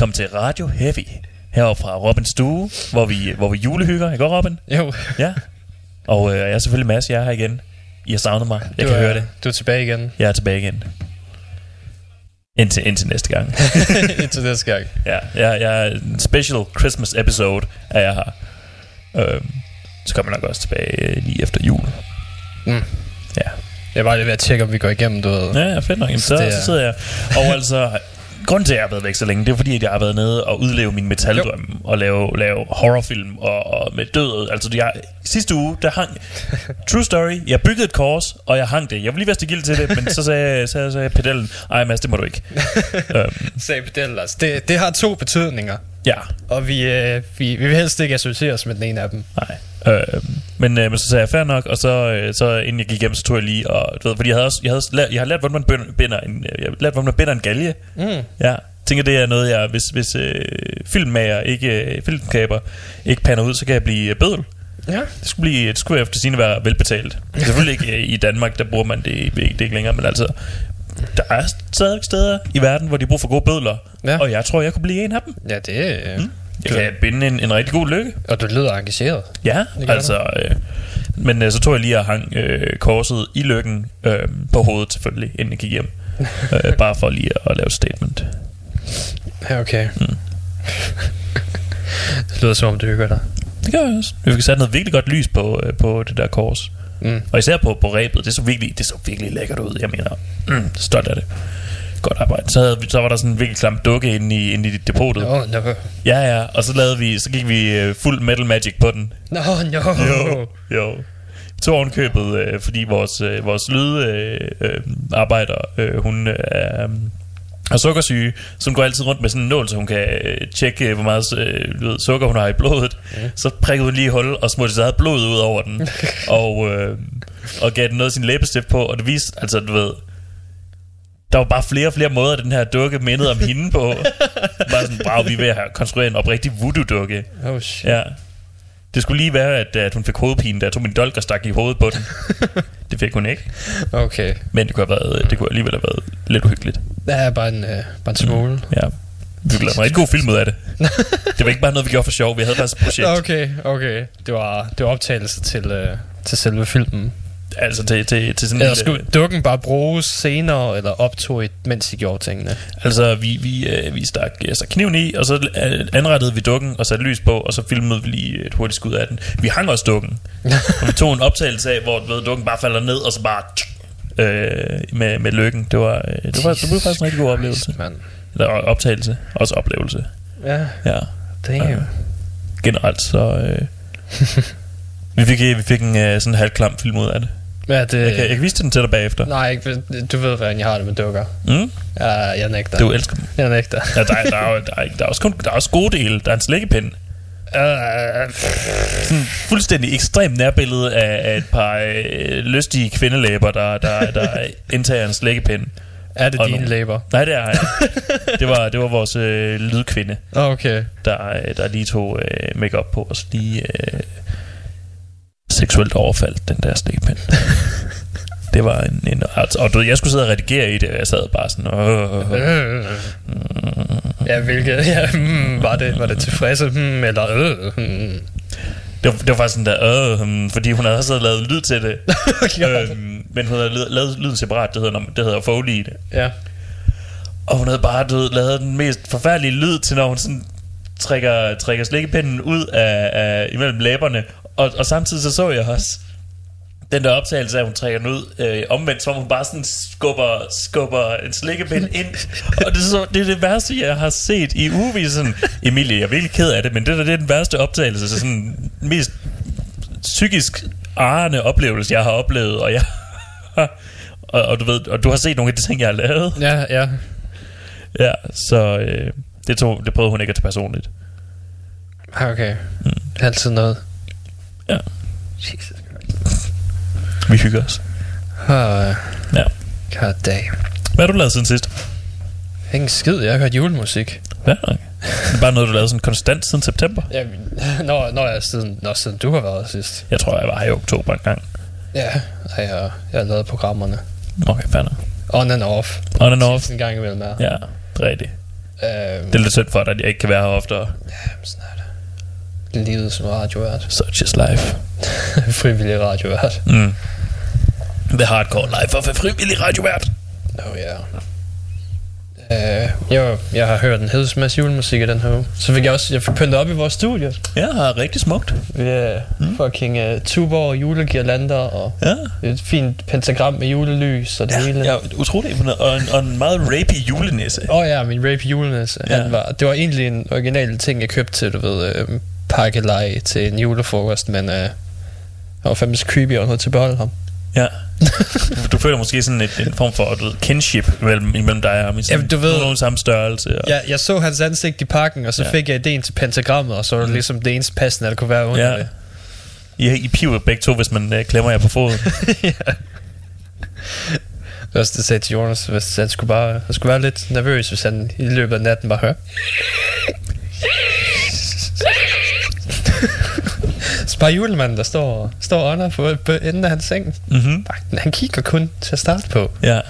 velkommen til Radio Heavy. Heroppe fra Robins stue, hvor vi, hvor vi julehygger. Ikke Robin? Jo, Ja. Og øh, jeg er selvfølgelig Mads, jeg er her igen. I har savnet mig. Jeg du kan er, høre det. Du er tilbage igen Jeg er tilbage igen. Indtil, indtil næste gang. indtil næste gang. ja, jeg, jeg er en special Christmas episode, er jeg her. Øhm, så kommer jeg nok også tilbage øh, lige efter jul. Mm. Ja. Jeg var lige ved at tjekke, om vi går igennem, du ved. Ja, fedt nok. Jamen, Så så, er- så sidder jeg. Og altså, grunden til, at jeg har været væk så længe, det er fordi, at jeg har været nede og udleve min metaldrømme og lave, lave horrorfilm og, og med død. Altså, jeg, sidste uge, der hang... True story. Jeg byggede et kors, og jeg hang det. Jeg var lige at stikke til det, men så sagde, så sagde, pedellen, ej Mads, det må du ikke. øhm, Sagde pedel, altså. Det, det har to betydninger, ja, og vi, øh, vi, vi vil helst ikke associere os med den ene af dem. nej. Øh, men, øh, men så sagde jeg, fair nok, og så, øh, så inden jeg gik hjem, så tog jeg lige, og du ved, fordi jeg havde også, jeg havde, lært, jeg har lært, hvordan man binder, en, jeg har lært, hvordan man binder en galge. Mm. Ja, jeg tænker, det er noget, jeg, hvis, hvis øh, filmmager, ikke øh, filmskaber, ikke pander ud, så kan jeg blive øh, bødel. Ja. Det skulle, blive, det skulle efter sine være velbetalt. Selvfølgelig ikke øh, i Danmark, der bruger man det, det ikke længere, men altså, der er stadig steder i verden, hvor de bruger for gode bødler, Ja. og jeg tror, jeg kunne blive en af dem. Ja, det er... Mm. Jeg kan binde en, en rigtig god lykke. Og du lyder engageret. Ja, altså... Øh, men øh, så tog jeg lige og hang øh, korset i lykken øh, på hovedet selvfølgelig, inden jeg gik hjem. øh, bare for lige at lave et statement. Ja, okay. Mm. det lyder som om, det hygger dig. Det gør jeg også. Vi fik sat noget virkelig godt lys på, øh, på det der kors. Mm. Og især på, på ræbet. Det så virkelig, det så virkelig lækkert ud. Jeg mener, mm, stolt af det. Godt arbejde. Så, havde vi, så var der sådan en virkelig klam dukke inde i, inde i depotet. Nå, no. Ja, ja. Og så, lavede vi, så gik vi øh, fuld metal magic på den. Nå, no. Jo, jo. Tog ovenkøbet, øh, fordi vores, øh, vores lydarbejder, øh, øh, arbejder, øh, hun øh, er, er sukkersyge, så hun går altid rundt med sådan en nål, så hun kan øh, tjekke, øh, hvor meget øh, ved, sukker hun har i blodet. Ja. Så prikkede hun lige hul og smurte sit eget blod ud over den, og, øh, og gav den noget af sin læbestift på, og det viste, altså du ved, der var bare flere og flere måder, den her dukke mindede om hende på. Bare sådan, wow, vi er ved at have konstrueret en oprigtig voodoo-dukke. Oh, shit. Ja. Det skulle lige være, at, at hun fik hovedpine, da jeg tog min dolk og stak i hovedet på den. det fik hun ikke. Okay. Men det kunne, have været, det kunne alligevel have været lidt uhyggeligt. Det er bare en, øh, bare en smule. Mm. Ja. Vi kunne lave en rigtig god film ud af det. det var ikke bare noget, vi gjorde for sjov. Vi havde faktisk et projekt. Okay, okay. Det var, det var optagelse til, øh, til selve filmen. Altså til, til, til sådan Eller skulle lille- dukken bare bruges senere, eller optog I, mens I gjorde tingene? Altså, vi, vi, øh, vi stak, stak kniven i, og så øh, anrettede vi dukken og satte lys på, og så filmede vi lige et hurtigt skud af den. Vi hang også dukken. og vi tog en optagelse af, hvor ved, dukken bare falder ned, og så bare... Øh, med, med lykken. Det var, øh, det var, det var faktisk en rigtig god oplevelse. Man. Eller optagelse. Også oplevelse. Ja, Ja. damn. Ja. Generelt så... Øh, vi fik, vi fik en øh, sådan halvklam film ud af det. Ja, det... Jeg kan, jeg kan vise den til dig bagefter. Nej, ikke, du ved, hvordan jeg har det med dukker. Mm? Ja, jeg nægter. Du elsker dem. Jeg nægter. Ja, der, er- der, er, der, er, der, er også kun, der er også gode dele. Der er en slikkepind. Uh, Sådan fuldstændig ekstremt nærbillede af, af et par øh, lystige kvindelæber, der, der, der indtager en slikkepind. er det dine læber? Nej, det er jeg. Det var, det var vores øh, lydkvinde, Okay. der, øh, der lige tog øh, makeup på, og så lige øh, seksuelt overfaldt den der slikkepind. Det var en, en altså, og du, ved, jeg skulle sidde og redigere i det, og jeg sad bare sådan, åh, Øh. Ja, hvilket... Ja, hmm, var, det, var det tilfredse? Hmm, eller... Øh, hmm. det, var, det var faktisk sådan der, øh, hmm, fordi hun havde også lavet lyd til det, ja. øhm, men hun havde lavet, lavet lyden separat, det hedder, det hedder Foley i det. ja. Og hun havde bare du ved, lavet den mest forfærdelige lyd til, når hun sådan trækker, trækker slikkepinden ud af, af imellem læberne. Og, og samtidig så så jeg også den der optagelse af, hun trækker den ud øh, omvendt, som hun bare sådan skubber, skubber en slikkepind ind. og det er, så, det er det værste, jeg har set i. Sådan, Emilie, jeg er virkelig ked af det, men det der det er den værste optagelse. Så sådan mest psykisk arende oplevelse, jeg har oplevet. Og jeg og, og, du ved, og du har set nogle af de ting, jeg har lavet. Ja, ja. Ja, så øh, det, tog, det prøvede hun ikke at tage personligt. Ah, Okay. Mm. Altid noget. Ja. Jesus Christ. Vi hygger os. Uh, Ja. God damn. Hvad har du lavet siden sidst? Ingen skid, jeg har hørt julemusik. Hvad? Det er bare noget, du lavede sådan konstant siden september. Ja, når, når jeg siden, når siden du har været her sidst. Jeg tror, jeg var i oktober en gang. Ja, og jeg, jeg har lavet programmerne. Okay, fanden. On and off. On and off. En gang imellem er. Ja, det er rigtigt. Øhm, Det er lidt synd for dig, at jeg ikke kan være her oftere. Jamen, er det. Livet som radiovært. Such is life. Frivillig radiovært. Mm. The hardcore life of a frivillig radiovært. Nå ja. Uh, jeg, jeg har hørt en heds masse julemusik i den her uge. Så fik jeg også jeg fik pyntet op i vores studie. Ja, rigtig smukt. Vi er mm. fucking uh, tuber, julegirlander og Ja. et fint pentagram med julelys og det Ja, hele. er utrolig imponeret. Og en, og en meget rapey julenisse. Åh oh, ja, min rape julenisse. Ja. Ja. Han var, det var egentlig en original ting, jeg købte til, du ved, øh, pakkelej til en julefrokost, men øh, jeg var fandme creepy og noget til at beholde ham. Ja. Du, føler måske sådan et, en form for du ved, kinship imellem, imellem dig og sådan Jamen, du ved- Nogen samme størrelse. Og, Jeg, jeg så hans ansigt i pakken, og så Ja. ja. fik jeg ideen til pentagrammet, og så var det ligesom det eneste passende, der kunne være under Ja. det. I, I piver begge to, hvis man øh, klemmer jer på foden. Det var også det, sagde til Jonas, hvis han skulle, bare, han skulle være lidt nervøs, hvis han i løbet af natten bare hører. så bare julemanden, der står, står under på, på enden af hans seng. mm-hmm. Han kigger kun til at starte på. Ja.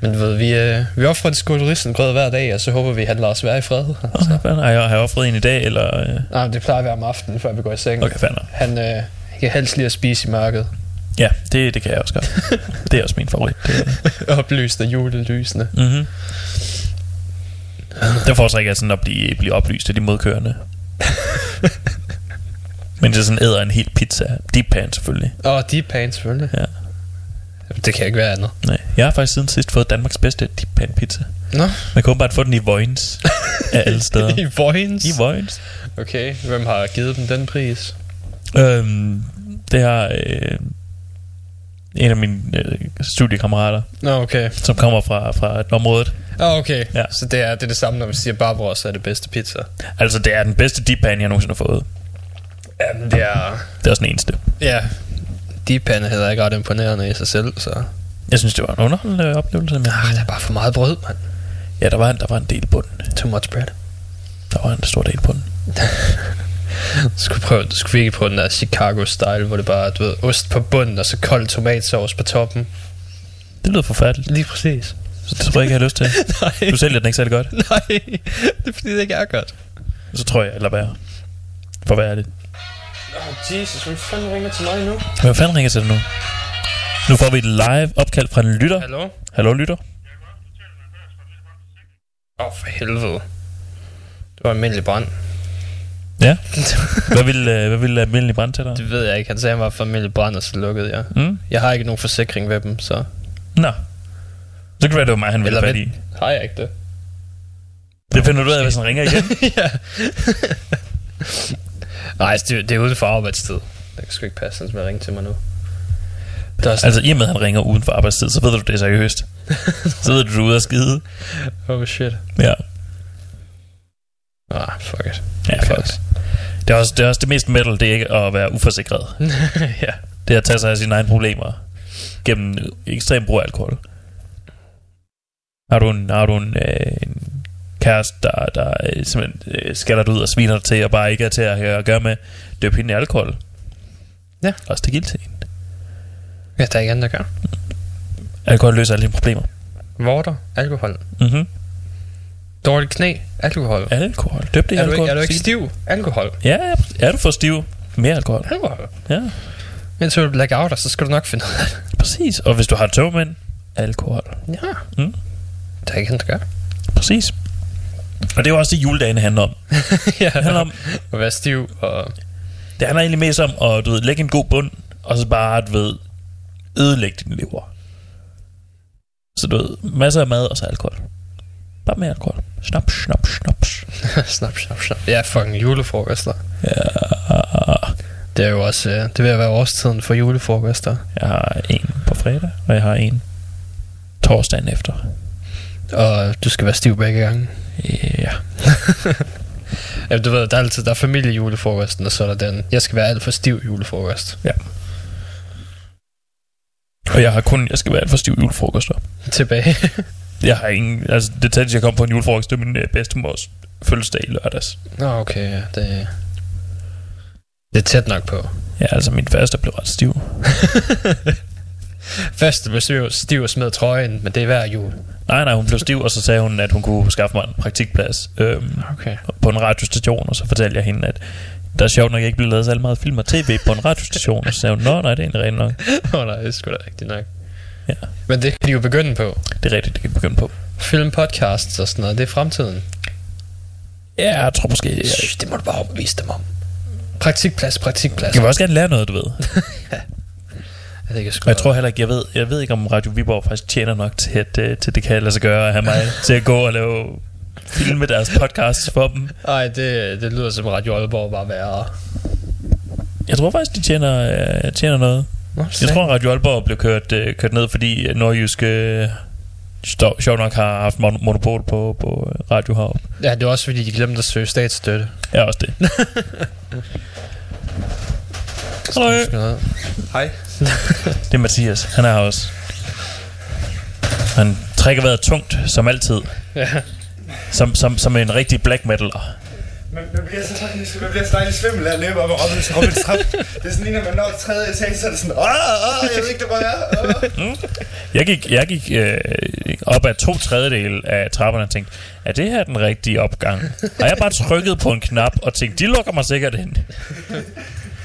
Men ved, vi, øh, vi offrer et skål risengrød hver dag, og så håber vi, at han lader os være i fred. Altså. Okay, har, jeg, har jeg offret en i dag, eller... Øh? Nej, det plejer at være om aftenen, før vi går i seng. Okay, fanden. Han, øh, kan helst lide at spise i mørket. Ja, det, det kan jeg også godt. det er også min favorit. Det er, Oplyst af julelysene. mm-hmm. Det foretrækker jeg sådan at blive, blive oplyst af de modkørende. Men det er sådan æder en hel pizza. Deep pan selvfølgelig. Åh, oh, deep pan selvfølgelig. Ja. Det kan ikke være andet. Nej. Jeg har faktisk siden sidst fået Danmarks bedste deep pan pizza. Nå, Man kan åbenbart få den i Vojens af alle steder. i Vojens. I Vojens. Okay, hvem har givet dem den pris? Øhm, det har øh, en af mine øh, studiekammerater, Nå, okay. som kommer fra, fra et område. Åh, oh, okay. Ja. Så det er, det er det samme, når vi siger Barbaros er det bedste pizza. Altså, det er den bedste deep pan, jeg nogensinde har fået. Jamen, det er... Det er også den eneste. Ja, deep pan er heller ikke ret imponerende i sig selv, så... Jeg synes, det var en underholdende oplevelse. Men, Ah, der er bare for meget brød, mand. ja, der var, en, der var en del på den. Too much bread. Der var en stor del på den. Du skulle, prøve, du skulle virkelig prøve den der Chicago-style, hvor det bare er, du ved, ost på bunden, og så kold tomatsauce på toppen. Det lyder forfærdeligt. Lige præcis. Så det tror jeg ikke, jeg har lyst til. Nej. Du sælger den ikke særlig godt. Nej, det er fordi, det ikke er godt. Så tror jeg, eller hvad For hvad er det? Oh, Jesus, hvem fanden ringer til mig nu? Hvad fanden ringer til dig nu? Nu får vi et live opkald fra en lytter. Hallo? Hallo, lytter. Åh, oh, for helvede. Det var almindelig brand. Ja. Hvad vil, øh, hvad vil almindelig brand til dig? Det ved jeg ikke. Han sagde, han var for almindelig brand, og så lukkede jeg. Mm? Jeg har ikke nogen forsikring ved dem, så... Nå. Så kan det være, det var mig, han ville fat i. Har jeg ikke det? Det finder du ud af, hvis han ringer igen. ja. Nej, altså, det, det er uden for arbejdstid. Det kan sgu ikke passe, han skal ringe til mig nu. Der er sådan, Altså, i og med, at han ringer uden for arbejdstid, så ved du, det er seriøst. Så ved du, du er ude at skide. oh shit. Ja. Ah, fuck it. Ja, Okay. fuck. Det er, også, det er også det mest metal, det er ikke at være uforsikret. ja. Det er at tage sig af sine egne problemer gennem ekstrem brug af alkohol. Har du en, har du en, øh, en kæreste, der, der øh, simpelthen øh, skælder dig ud og sviner dig til, og bare ikke er til at at gøre med, døb hende i alkohol. Ja. Også det til en. Ja, der er ikke andet, der gør. Alkohol løser alle dine problemer. Vorter, alkohol. Mhm. Dårligt knæ, alkohol. Alkohol. Døb det i Er du, alkohol. ikke, er du ikke Sig- stiv? Alkohol. Ja, ja, er du for stiv? Mere alkohol. Alkohol. Ja, Mens du out, så skal du nok finde ud af det. præcis. Og hvis du har togmænd, alkohol. Ja. Mm. Der er ikke andet, der gør. Præcis. Og det er jo også det, juledagen handler om. ja. Det handler om, At være stiv og... Det handler egentlig mest om at du ved, lægge en god bund, og så bare, du ved, ødelægge din lever. Så du ved, masser af mad, og så alkohol. Bare mere alkohol. Snaps, snaps, snaps. snap, snap, snap. Ja, fucking julefrokoster. Ja. Det er jo også... øh, Det vil være årstiden for julefrokoster. Jeg har en på fredag, og jeg har en torsdagen efter. Og du skal være stiv begge gange. Ja. Ja, du ved, der er altid der er familiejulefrokosten, og så er der den, jeg skal være alt for stiv julefrokost. Og jeg har kun, jeg skal være alt for stiv julefrokoster. Tilbage. Jeg har ingen, altså det tætteste, jeg kom på en julefrokost, det var min øh, bedstemors fødselsdag i lørdags. Nå, okay, ja, det... Det er tæt nok på. Ja, altså min faste blev ret stiv. Først blev stiv, og smed trøjen, men det er hver jul. Nej, nej, hun blev stiv, og så sagde hun, at hun kunne skaffe mig en praktikplads øhm, Okay. på en radiostation, og så fortalte jeg hende, at der er sjovt nok ikke blevet lavet så meget film og tv på en radiostation, og så sagde hun, nå, nej, det er egentlig rent nok. Åh oh, nej, det er sgu da rigtigt nok. Ja, Men det kan de jo begynde på. det er rigtigt, det kan vi begynde på. Film, podcasts og sådan noget, det er fremtiden. Ja, jeg tror måske, jeg, det må du bare overbevise dem om. Praktikplads, praktikplads. jeg vil også gerne lære noget, du ved. Ja, det kan jeg tror heller ikke, jeg ved, jeg ved ikke, om Radio Viborg faktisk tjener nok til, at, øh, til det kan lade sig gøre at have mig til at gå og lave filme deres podcasts for dem. Ej, det, det lyder som Radio Aalborg bare værre. Jeg tror faktisk, de tjener, øh, tjener noget. Nå, Jeg tror, Radio Aalborg blev kørt, øh, kørt ned, fordi Nordjysk øh, sjovt nok har haft mon- monopol på, på øh, radio heroppe. Ja, det er også fordi, de glemte at søge statsstøtte. Ja, også det. Noget. Hej. Det er Mathias. Han er her også. Han trækker vejret tungt, som altid. Ja. Som, som, som en rigtig black metaler. Man, man bliver så dejligt, man bliver så dejligt svimmel af at løbe op ad Robins, Robins trap. det er sådan lige, når man når tredje etage, så er det sådan, åh, åh, jeg ved ikke, det var jeg. Åh. Jeg gik, jeg gik øh, op ad to tredjedel af trapperne og tænkte, er det her den rigtige opgang? Og jeg bare trykket på en knap og tænkte, de lukker mig sikkert ind.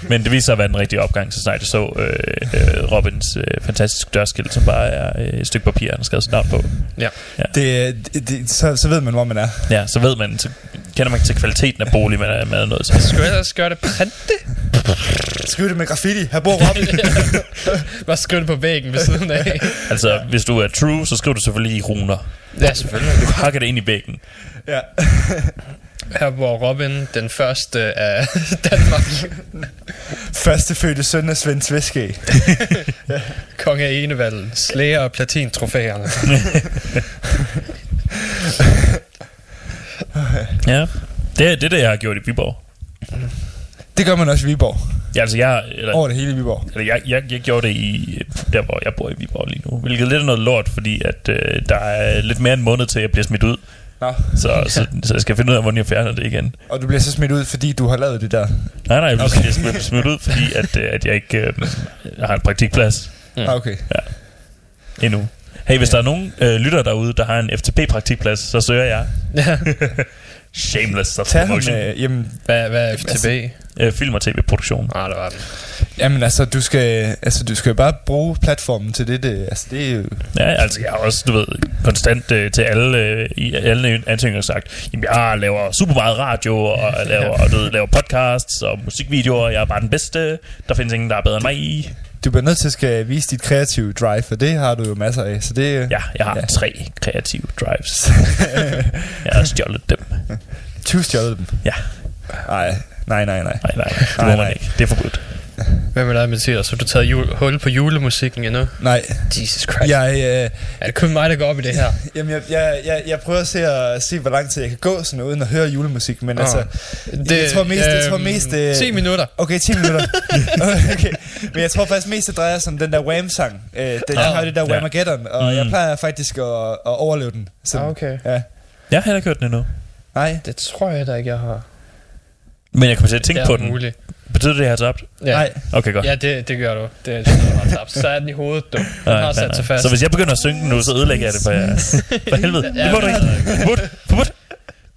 Men det viser sig at være den rigtige opgang, så snart jeg så øh, øh, Robins øh, fantastiske dørskilt, som bare er øh, et stykke papir, han har skrevet sit navn på. ja. Det, det, det, så, så ved man, hvor man er. Ja, så ved man, så kender man til kvaliteten af bolig, man er med noget til. Skal jeg ellers gøre det printe? Skriv det med graffiti. Her bor Robin. Bare skriv det på væggen ved siden af. Altså, hvis du er true, så skriver du selvfølgelig i runer. ja, selvfølgelig. Du hakker det ind i væggen. ja. Her bor Robin, den første af Danmark. Første fødte søn af Svend Sviske. Konge af Enevalden. Slæger og platin-trofæerne. Ja. Det er det, er det jeg har gjort i Viborg. Det gør man også i Viborg. Ja, altså jeg, eller, Over det hele i Viborg. eller jeg, jeg, jeg gjorde det i, der hvor jeg bor i Viborg lige nu. Hvilket lidt er noget lort, fordi at, øh, der er lidt mere end en måned til, at jeg bliver smidt ud. Nå. Så, så, så jeg skal finde ud af, hvordan jeg fjerner det igen. Og du bliver så smidt ud, fordi du har lavet det der. Nej, nej, jeg bliver okay. smidt, smidt ud, fordi at, øh, at jeg ikke øh, har en praktikplads Mm. Okay. endnu. Hey, hvis der er nogen øh, lytter derude, der har en FTP-praktikplads, så søger jeg. Ja. Shameless self-promotion. med, jamen, Hvad, hvad er FTB? Øh, film- og tv-produktion. Ah, det var den. jamen altså, du skal, altså, du skal jo bare bruge platformen til det. det altså, det er jo... Ja, altså jeg har også, du ved, konstant øh, til alle, øh, i alle ansøgninger sagt, jamen jeg laver super meget radio, og jeg laver, du ved, laver podcasts og musikvideoer, jeg er bare den bedste, der findes ingen, der er bedre end mig. Du bliver nødt til at skal vise dit kreative drive, for det har du jo masser af. Så det, Ja, jeg har Ja. tre kreative drives. jeg har stjålet dem. Du stjålet dem. Ja, Nej, nej, nej, nej. nej, nej, det må man ikke. Det er forbudt. Hvad med dig, Mathias? Har du taget jul, hul på julemusikken endnu? Nej, Jesus Christ. Ja. jeg, øh, Er det kun mig, der går op i det her? jamen, jeg, jeg, jeg, jeg prøver at se, at se, hvor lang tid jeg kan gå sådan uden at høre julemusik, men Ah. altså... jeg tror mest, jeg tror mest... Øh, 10 minutter. Okay, 10 minutter. okay. Men jeg tror faktisk mest, det drejer sig om den der Wham-sang. Øh, den, den Ah, har det der. Whamageddon, og Mm. jeg plejer faktisk at, at overleve den. Så, Ah, okay. Ja. Jeg har heller ikke hørt den endnu. Nej, Det tror jeg da ikke, jeg har. Men jeg kommer til at tænke det på er den. muligt. Betyder det, at jeg har tabt? Ja. nej. Okay, godt. Ja, det, det gør du. Det er sådan ret tabt. Så er den i hovedet, du. Den Nej, har sat nej. sig fast. Så hvis jeg begynder at synge den nu, så ødelægger jeg det for jer. For helvede. Ja, Det må du ikke. Forbudt. Forbudt.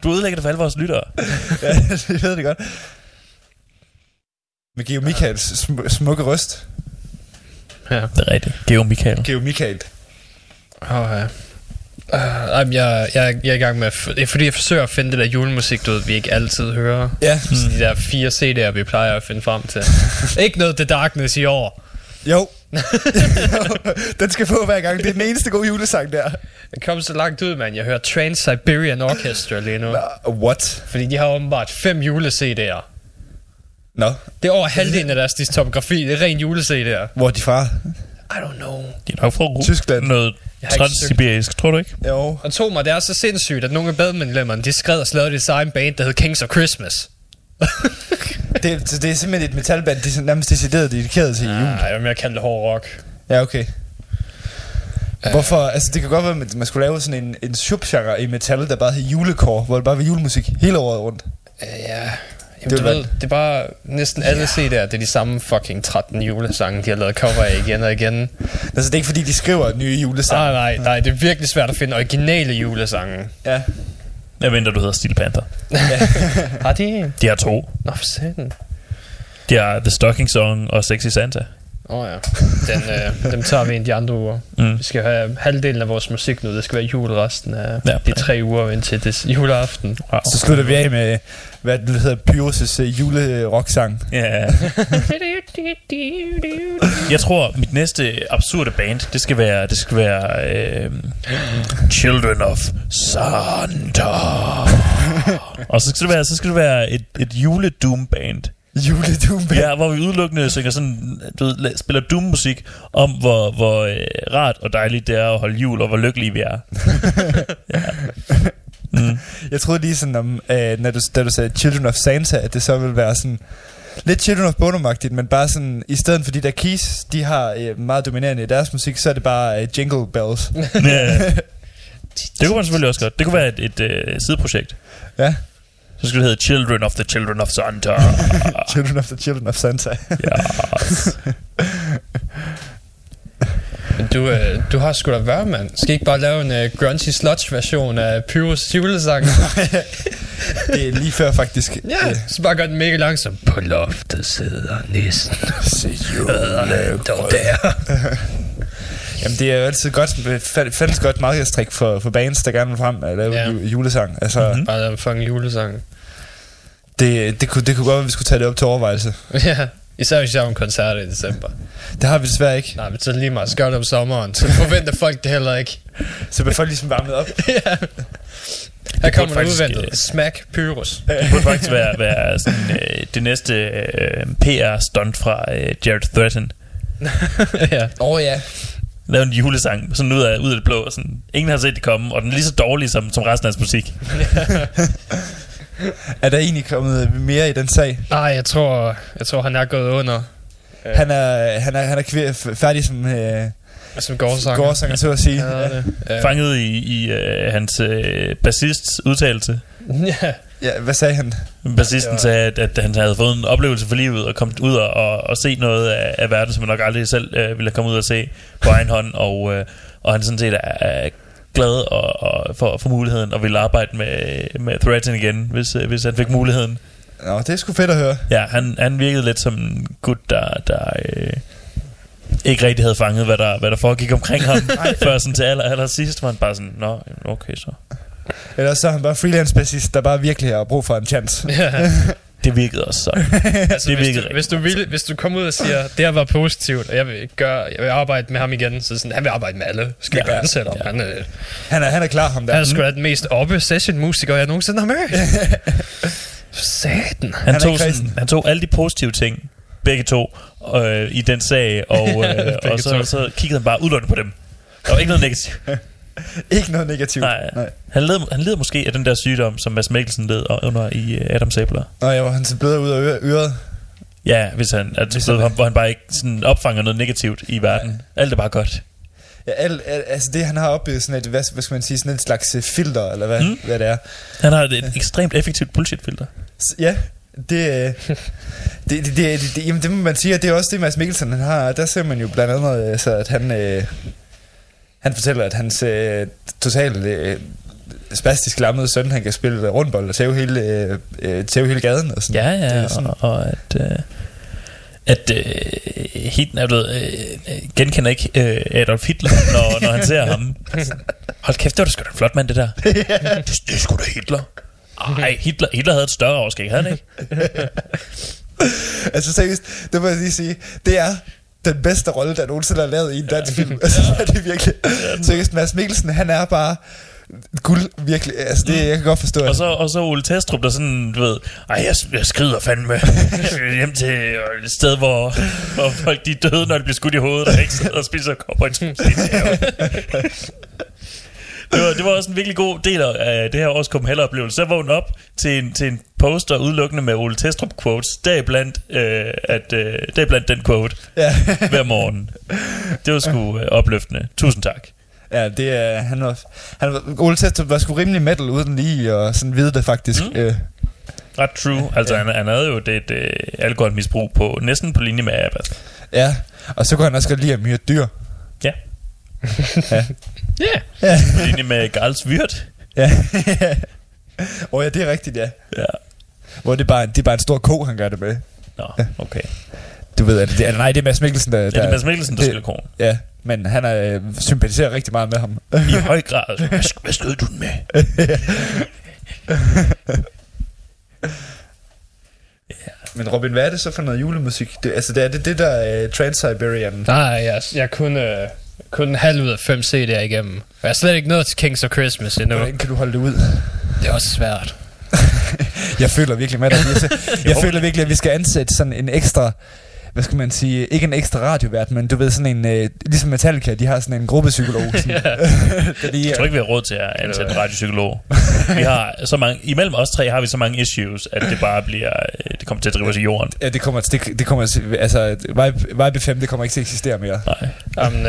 Du ødelægger det for alle vores lyttere. Ja, jeg ved det godt. Med Geo Michaels sm- smukke røst. Ja. Det er rigtigt. Geo Michael. Geo Michael. Oh, ja. Uh, jeg, jeg, jeg, jeg er i gang med at... er fordi, jeg forsøger at finde det der julemusik, du ved, vi ikke altid hører. Ja, Mm. De der fire CD'er, vi plejer at finde frem til. ikke noget The Darkness i år. jo. den skal få hver gang. Det er den eneste gode julesang der. Jeg kom så langt ud, mand. Jeg hører Trans-Siberian Orchestra lige nu. Uh, what? Fordi de har åbenbart fem jule-CD'er. Nå, Det er over halvdelen af deres diskografi. Det er ren jule-CD'er. hvor er de fra? I don't know. De er nok fra Tyskland. Noget transsibirisk, tror du ikke? Jo. Og tog mig, det er så sindssygt, at nogle af badmedlemmerne, de skrev og lavede det egen band, der hed Kings of Christmas. Det, så det er simpelthen et metalband, de er nærmest decideret dedikeret til julen. Nej, jeg vil mere kalde det hård rock. Ja, okay. Hvorfor, altså det kan godt være, at man skulle lave sådan en, en subgenre i metal, der bare hed julekår, hvor det bare var julemusik hele året rundt. Ja, Jamen, Det det, du var- ved, det er bare næsten alle CD'er, det er de samme fucking 13 julesange, de har lavet cover af igen og igen. Altså det er ikke fordi, de skriver nye julesange. Nej, nej, nej, det er virkelig svært at finde originale julesange. Ja. Jeg venter, du hedder Steel Panther. Har de en? De har to. Nå, for satan. De har The Stocking Song og Sexy Santa. Åh oh, ja, Den, øh, dem tager vi ind de andre uger. Mm. Vi skal have halvdelen af vores musik nu, det skal være jul resten af ja. de tre uger indtil det juleaften. Wow. Så slutter vi af med, hvad det hedder, Pyrus' uh, julerocksang. Ja. Jeg tror, mit næste absurde band, det skal være, det skal være øh, Children of Santa. Og så skal det være, så skal det være et, et juledoom band. Juledoom Ja, hvor vi udelukkende synger sådan, du ved, spiller doom-musik om, hvor, hvor øh, rart og dejligt det er at holde jul, og hvor lykkelige vi er. ja. Mm. Jeg troede lige sådan om, øh, når du, da du sagde Children of Santa, at det så ville være sådan lidt Children of bonum men bare sådan, i stedet for de der keys, de har øh, meget dominerende i deres musik, så er det bare øh, jingle bells. Det kunne man selvfølgelig også godt. Det kunne være et, et øh, sideprojekt. ja, Så skulle det hedde Children of the Children of Santa. Children of the Children of Santa. yes. Du, øh, du har sgu da været, mand. Skal I ikke bare lave en øh, grungy sludge version af Pyrus julesang? det er lige før faktisk. ja, så bare gør den mega langsom. På loftet sidder nissen. Se Dog der. Jamen det er jo altid godt, fælles godt markedstrik for, for bands, der gerne vil frem at lave Ja. julesang. Altså, Mhm. mm-hmm. Bare lave en fucking julesang. det, det, kunne, det kunne godt være, at vi skulle tage det op til overvejelse. ja, især hvis jeg har en koncert i december. Det har vi desværre ikke. Nej, men så lige meget skør det om sommeren. Så forventer folk det heller ikke. Så bliver folk ligesom varmet op. ja. Her kommer faktisk, udventet. øh, Smack Pyrus. Det burde faktisk være, være sådan, øh, det næste øh, PR-stunt fra øh, Jared Threaten. ja. Åh oh, ja. Lave en julesang, sådan ud af, ud af det blå. Sådan, ingen har set det komme, og den er lige så dårlig som, som resten af hans musik. Er der egentlig kommet mere i den sag? Nej, jeg tror, jeg tror, han er gået under. Han er, han er, han er kvæ- f- færdig som øh, Som gårdsanger. gårdsanger, så at sige. Ja. Ja. Fanget i, i øh, hans øh, bassists udtalelse. ja. Ja, hvad sagde han? Bassisten Ja. sagde, at, at han havde fået en oplevelse for livet og kommet ud og, og, og se noget af, af verden, som han nok aldrig selv øh, ville komme ud og se på egen hånd. Og, øh, og han sådan set er, er glad og, og for, for muligheden og ville arbejde med, med Threaten igen, hvis, øh, hvis han fik muligheden. Nå, det er sgu fedt at høre. Ja, han, han virkede lidt som en gut, der, der øh, ikke rigtig havde fanget, hvad der, hvad der foregik omkring ham. før sådan til aller, aller sidst var han bare sådan, nå, okay så. Ellers så er han bare freelance bassist, der bare virkelig har brug for en chance. ja. Det virkede også sådan. Altså, Det hvis, virkede du, hvis, du vil, hvis du kommer ud og siger, det her var positivt, og jeg vil, gøre, jeg vil arbejde med ham igen, så sådan, han vil arbejde med alle. Skal Ja. ja. ikke ansætte. Ja. Han, øh, Han er, han er klar, ham der. han er sgu da den mest oppe session-musiker, jeg nogensinde har mødt. Satan. Han er tog, sådan, han tog alle de positive ting, begge to, øh, i den sag, og, øh, og så, så kiggede han bare udlående på dem. Der var ikke noget negativt. Ikke noget negativt. Nej. Nej. Han led, han led måske af den der sygdom, som Mads Mikkelsen led under i øh, Adam Sabler. Nå, ja, hvor han så bløder ud af øre- øret. Ja, hvis han, altså, Hvis han- hvor han bare ikke sådan opfanger noget negativt i verden. Alt er bare godt. Ja, al, al, altså det, han har opbygget sådan et, hvad, hvad skal man sige, sådan et slags øh, filter, eller hvad, Mm. hvad det er. Han har et, et ekstremt effektivt bullshit-filter. Ja, det, øh, det, det, det, det, jamen det må man sige, og det er også det, Mads Mikkelsen han har. Der ser man jo blandt andet, øh, så at han, øh, han fortæller, at hans øh, totalt øh, spastisk lammede søn, han kan spille rundbold og tæve hele, øh, øh, tæve hele gaden. Og sådan. Ja, ja, sådan- og, og at... Øh, at øh, Hitler, jeg ved, øh, genkender ikke øh, Adolf Hitler, når, når han ser ham. Hold kæft, det var da sgu da en flot mand, det der. det, det er sgu da Hitler. Ej, Hitler, Hitler havde et større overskæg, havde han ikke? Altså seriøst, det må jeg lige sige, det er den bedste rolle, der nogensinde er lavet i en dansk film. Altså, det er virkelig... Seriøst, Mads Mikkelsen, han er bare guld, virkelig. Altså, det, jeg kan godt forstå. Og så, og så Ole Testrup, der sådan, du ved, ej, jeg, jeg skrider fandme hjem til et sted, hvor, hvor folk de er døde, når de bliver skudt i hovedet, og ikke sidder og spiser have. Det var, det var også en virkelig god del af det her års Copenhagen-oplevelse. Jeg vågnede op til en, til en poster udelukkende med Ole Testrup quotes, deriblandt, øh, at, øh, deriblandt den quote Ja. hver morgen. Det var sgu øh, opløftende. Tusind tak. Ja, det er, han var, han var, Ole Testrup var sgu rimelig metal uden lige og sådan vide det faktisk. Mm. Øh, Ret true. Altså, han, han havde jo det, et øh, alkoholmisbrug på næsten på linje med Abbas. ja, og så kunne han også godt lide at myrde dyr. Ja. Ja. Ja. Ja, På linje med Garls Vyrt. ja. Åh oh, ja, det er rigtigt, ja. Ja. Hvor det er bare, det er bare en stor ko, han gør det med. Nå, okay. Du ved, at det, er- nej, det er Mads Mikkelsen, der... Ja, det er Mads Mikkelsen, der det- spiller konen. Ja, men han er, øh, sympatiserer rigtig meget med ham. I høj grad. Hvad, hvad skød du den med? men Robin, hvad er det så for noget julemusik? Det, altså, det er det, det der uh, Trans-Siberian... Nej, jeg, jeg kunne, øh, kun en halv ud af fem CD'er igennem. Jeg er slet ikke nået til Kings of Christmas endnu. Hvordan kan du holde det ud? Det er også svært. Jeg føler virkelig med dig. Jeg, jeg føler virkelig, at vi skal ansætte sådan en ekstra hvad skal man sige, ikke en ekstra radiovært, men du ved sådan en, øh, ligesom Metallica, de har sådan en gruppepsykolog. Sådan, fordi, Jeg tror ikke, vi har råd til at ansætte en radiopsykolog. Vi har så mange, imellem os tre har vi så mange issues, at det bare bliver, øh, det kommer til at drive os i jorden. Ja, det kommer, det, det kommer, altså, Vibe, Vibe 5, det kommer ikke til at eksistere mere. Nej. Um,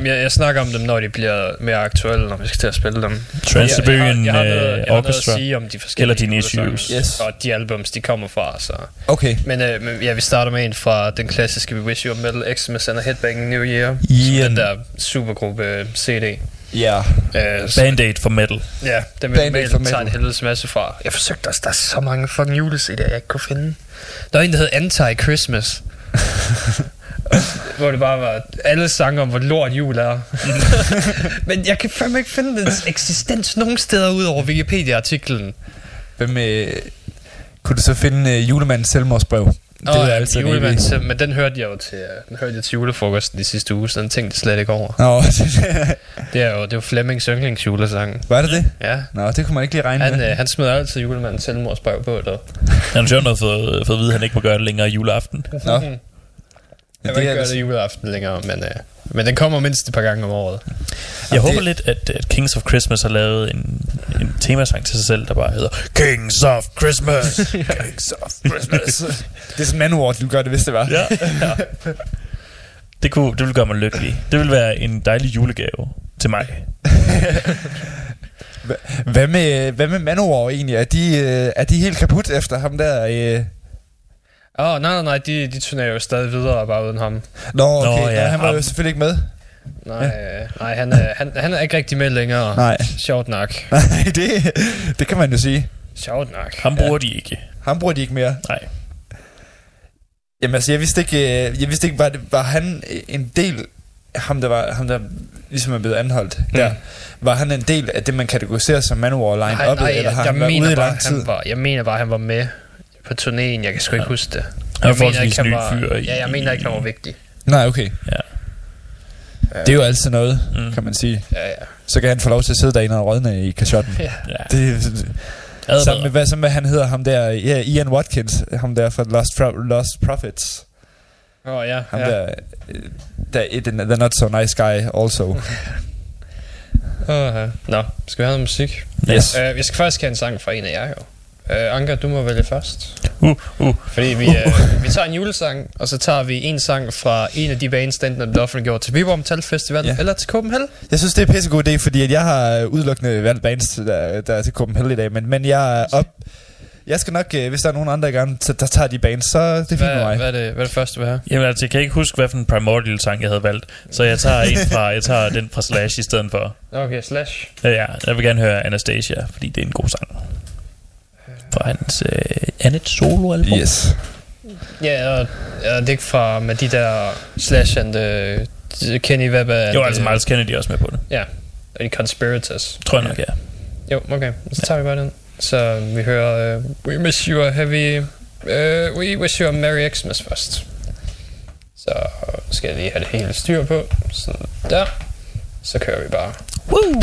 øh, jeg, jeg snakker om dem, når de bliver mere aktuelle, når vi skal til at spille dem. Trans-Siberian jeg, jeg, har, jeg, har noget, øh, jeg har noget Orchestra. at sige om de forskellige Eller dine issues. Yes. Og de albums, de kommer fra. Så. Okay. Men, øh, men ja, vi starter med en fra den klassiske We Wish You a Metal Xmas and a Headbanging New Year. Yeah. Den der supergruppe øh, CD. Ja. Øh, så, Band-Aid for metal. ja, den vil Band-Aid for tager en metal. helvedes masse fra. Jeg forsøgte også, der er så mange fucking juleCD'er, jeg ikke kunne finde. Der var en, der hed Anti-Christmas. hvor det bare var alle sange om, hvor lort jul er. Men jeg kan fandme ikke finde dens eksistens nogen steder ud over Wikipedia-artiklen. Hvem, øh, kunne du så finde øh, julemandens selvmordsbrev? Det er altså julemand, så- men den hørte jeg jo til, øh, den hørte jeg til julefrokosten de sidste uge, så den tænkte jeg slet ikke over. Nå, Det er jo, det er jo Flemmings yndlingsjulesang. var det det? Ja. Nå, det kunne man ikke lige regne Han, med. øh, han smider altid julemandens selvmordsbrev på, der. Han har sjovt nok fået, fået at vide, at han ikke må gøre det længere juleaften. Nå. Jeg vil ikke gøre det juleaften længere, men, øh, men den kommer mindst et par gange om året. Jeg håber det- lidt, at, at Kings of Christmas har lavet en, en temasang til sig selv, der bare hedder Kings of Christmas. Kings of Christmas. det er sådan manord, du gør det, hvis det var. ja, ja. Det, kunne, det ville gøre mig lykkelig. Det ville være en dejlig julegave til mig. Hvad med, hvad med Manowar egentlig? Er de, øh, er de helt kaput efter ham der? Øh? Åh, oh, nej, nej, nej, de, de turnerer jo stadig videre, bare uden ham. Nå, okay. Nå, ja, ja, han var jo selvfølgelig ikke med. Nej, øh, nej han, er, han, han er ikke rigtig med længere. Nej. Sjovt nok. Nej, det, det kan man jo sige. Sjovt nok. Ham bruger de ikke. Ham bruger de ikke mere. Nej. Jamen altså, jeg vidste ikke, øh, jeg vidste ikke var, det, var han en del, ham der var, ham der ligesom er blevet anholdt Mm. der, var han en del af det, man kategoriserer som Manowar line Nej, up, nej, eller har jeg, han jeg, været ude i lang tid? han var, jeg mener bare, han var med på turnéen. Jeg kan sgu ikke Ja. huske det. Er Jeg mener ikke, han var, fyr i- Ja, jeg mener ikke, han var vigtig. Nej, okay. Ja. Det er jo altid noget, Mm. kan man sige. Ja, ja. Så kan han få lov til at sidde derinde og rådne i kashotten. ja. Det, sammen med, hvad så med, han hedder ham der, ja, Ian Watkins, ham der fra Lost, Pro- Lost Prophets. Åh, oh, ja. Ham ja. der, øh, der, the, the not so nice guy also. Ja. Nå, skal vi have noget musik? Yes. Uh, jeg skal faktisk have en sang fra en af jer, jo. Uh, Anker, du må vælge først. Uh, uh. Fordi vi, uh, vi tager en julesang, og så tager vi en sang fra en af de bands, der enten er blevet offentliggjort til Viborg Metal Festival, Ja. eller til Copenhagen. Jeg synes, det er en pissegod idé, fordi at jeg har udelukkende valgt bands, der, der er til Copenhagen i dag, men, men jeg er op... Jeg skal nok, øh, hvis der er nogen andre, gerne der, der tager de bands, så er det fint med Hvad, mig. hvad, er det, hvad er det første, vil have? Jamen altså, jeg kan ikke huske, hvad for en Primordial sang, jeg havde valgt. Så jeg tager, en fra, jeg tager den fra Slash i stedet for. Okay, Slash. Ja, ja, jeg vil gerne høre Anastasia, fordi det er en god sang. Fra hans øh, andet soloalbum. Yes. Ja, og, og det er ikke fra med de der Slash and uh, Kenny Webber. Jo, altså Miles Kennedy også med på det. Ja, og de Conspirators. Tror jeg nok, ja. Jo, okay. Så tager vi bare den. Så vi hører uh, We Wish You a Heavy... Uh, we Wish You a Merry Xmas først. Så skal jeg lige have det hele styr på. Sådan der. Så kører vi bare. Woo!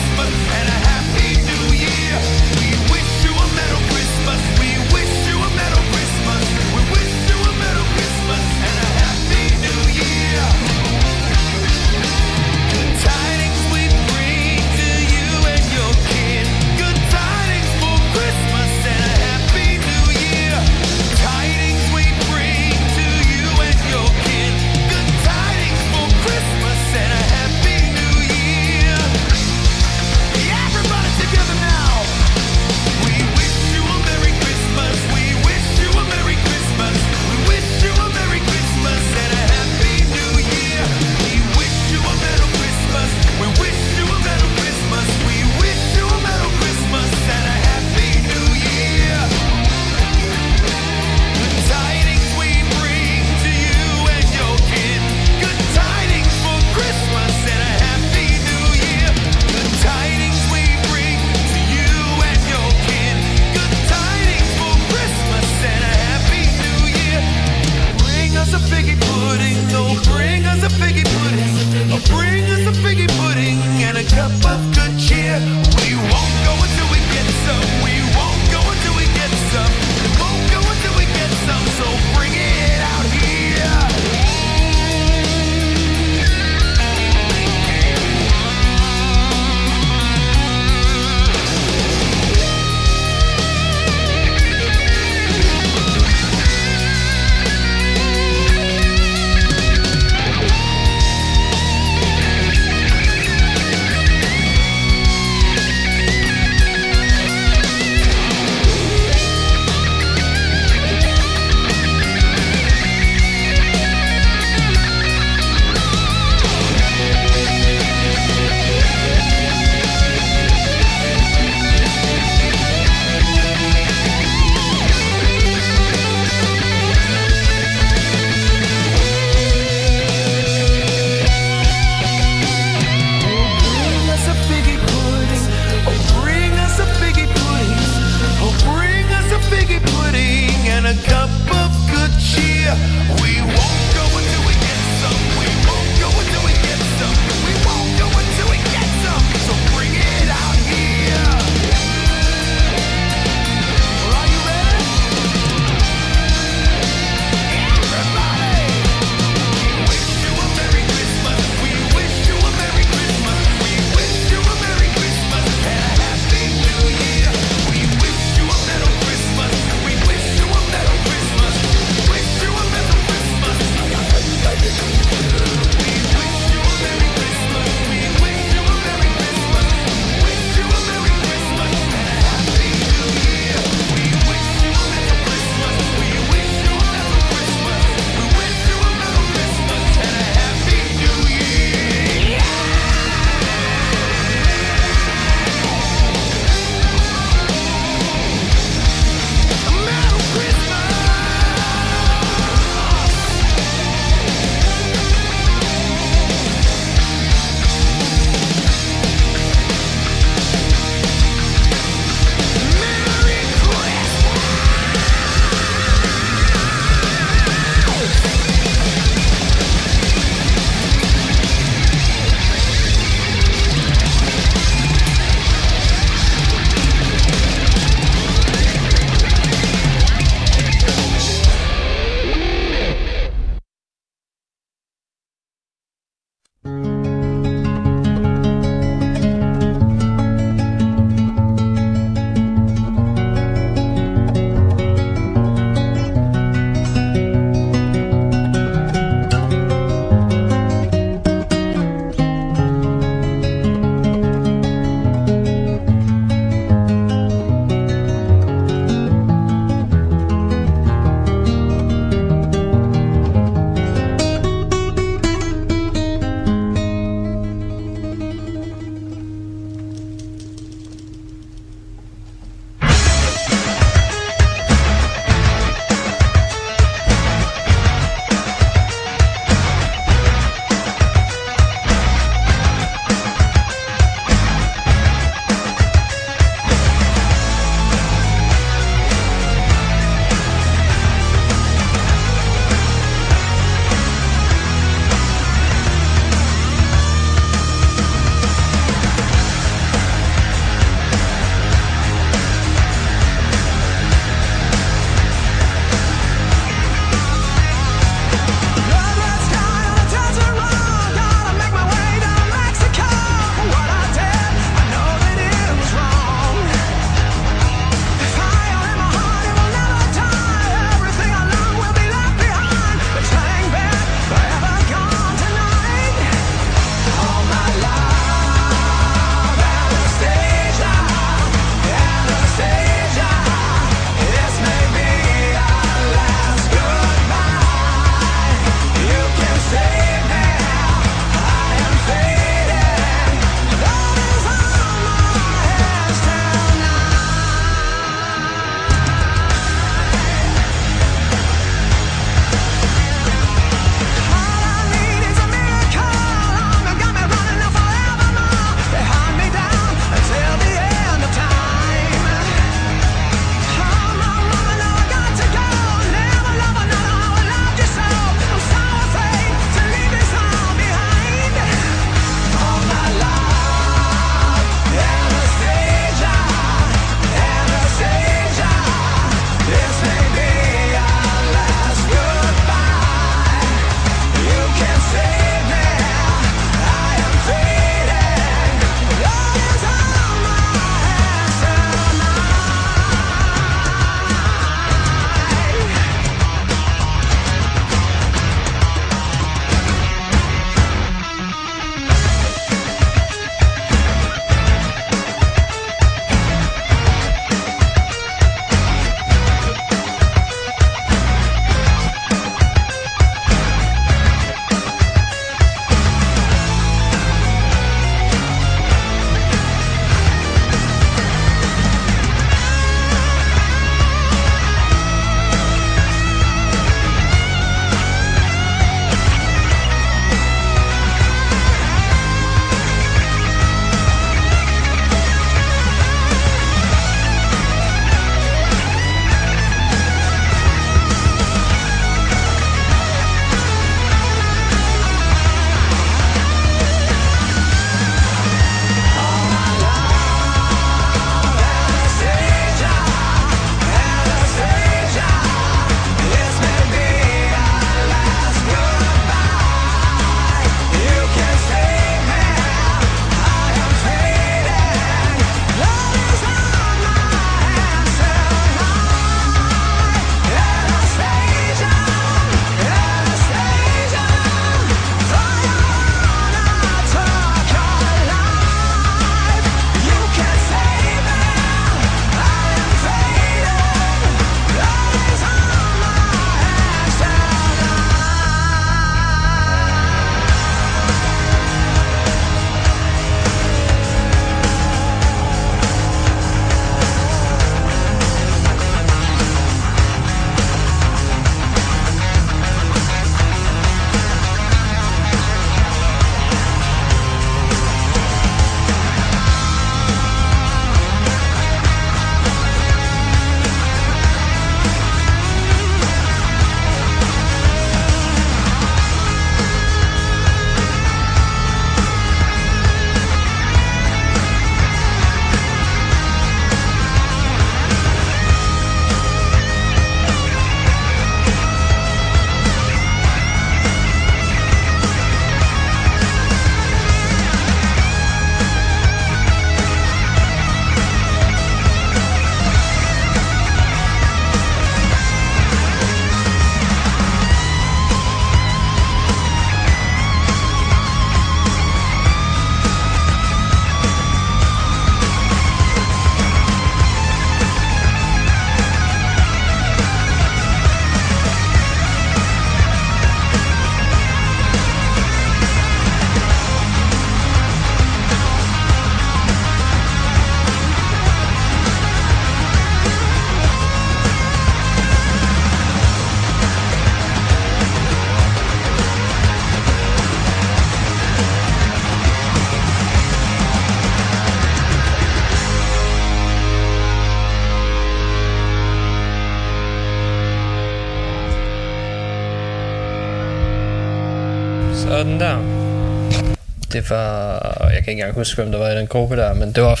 Det var... Jeg kan ikke engang huske, hvem der var i den gruppe der, men det var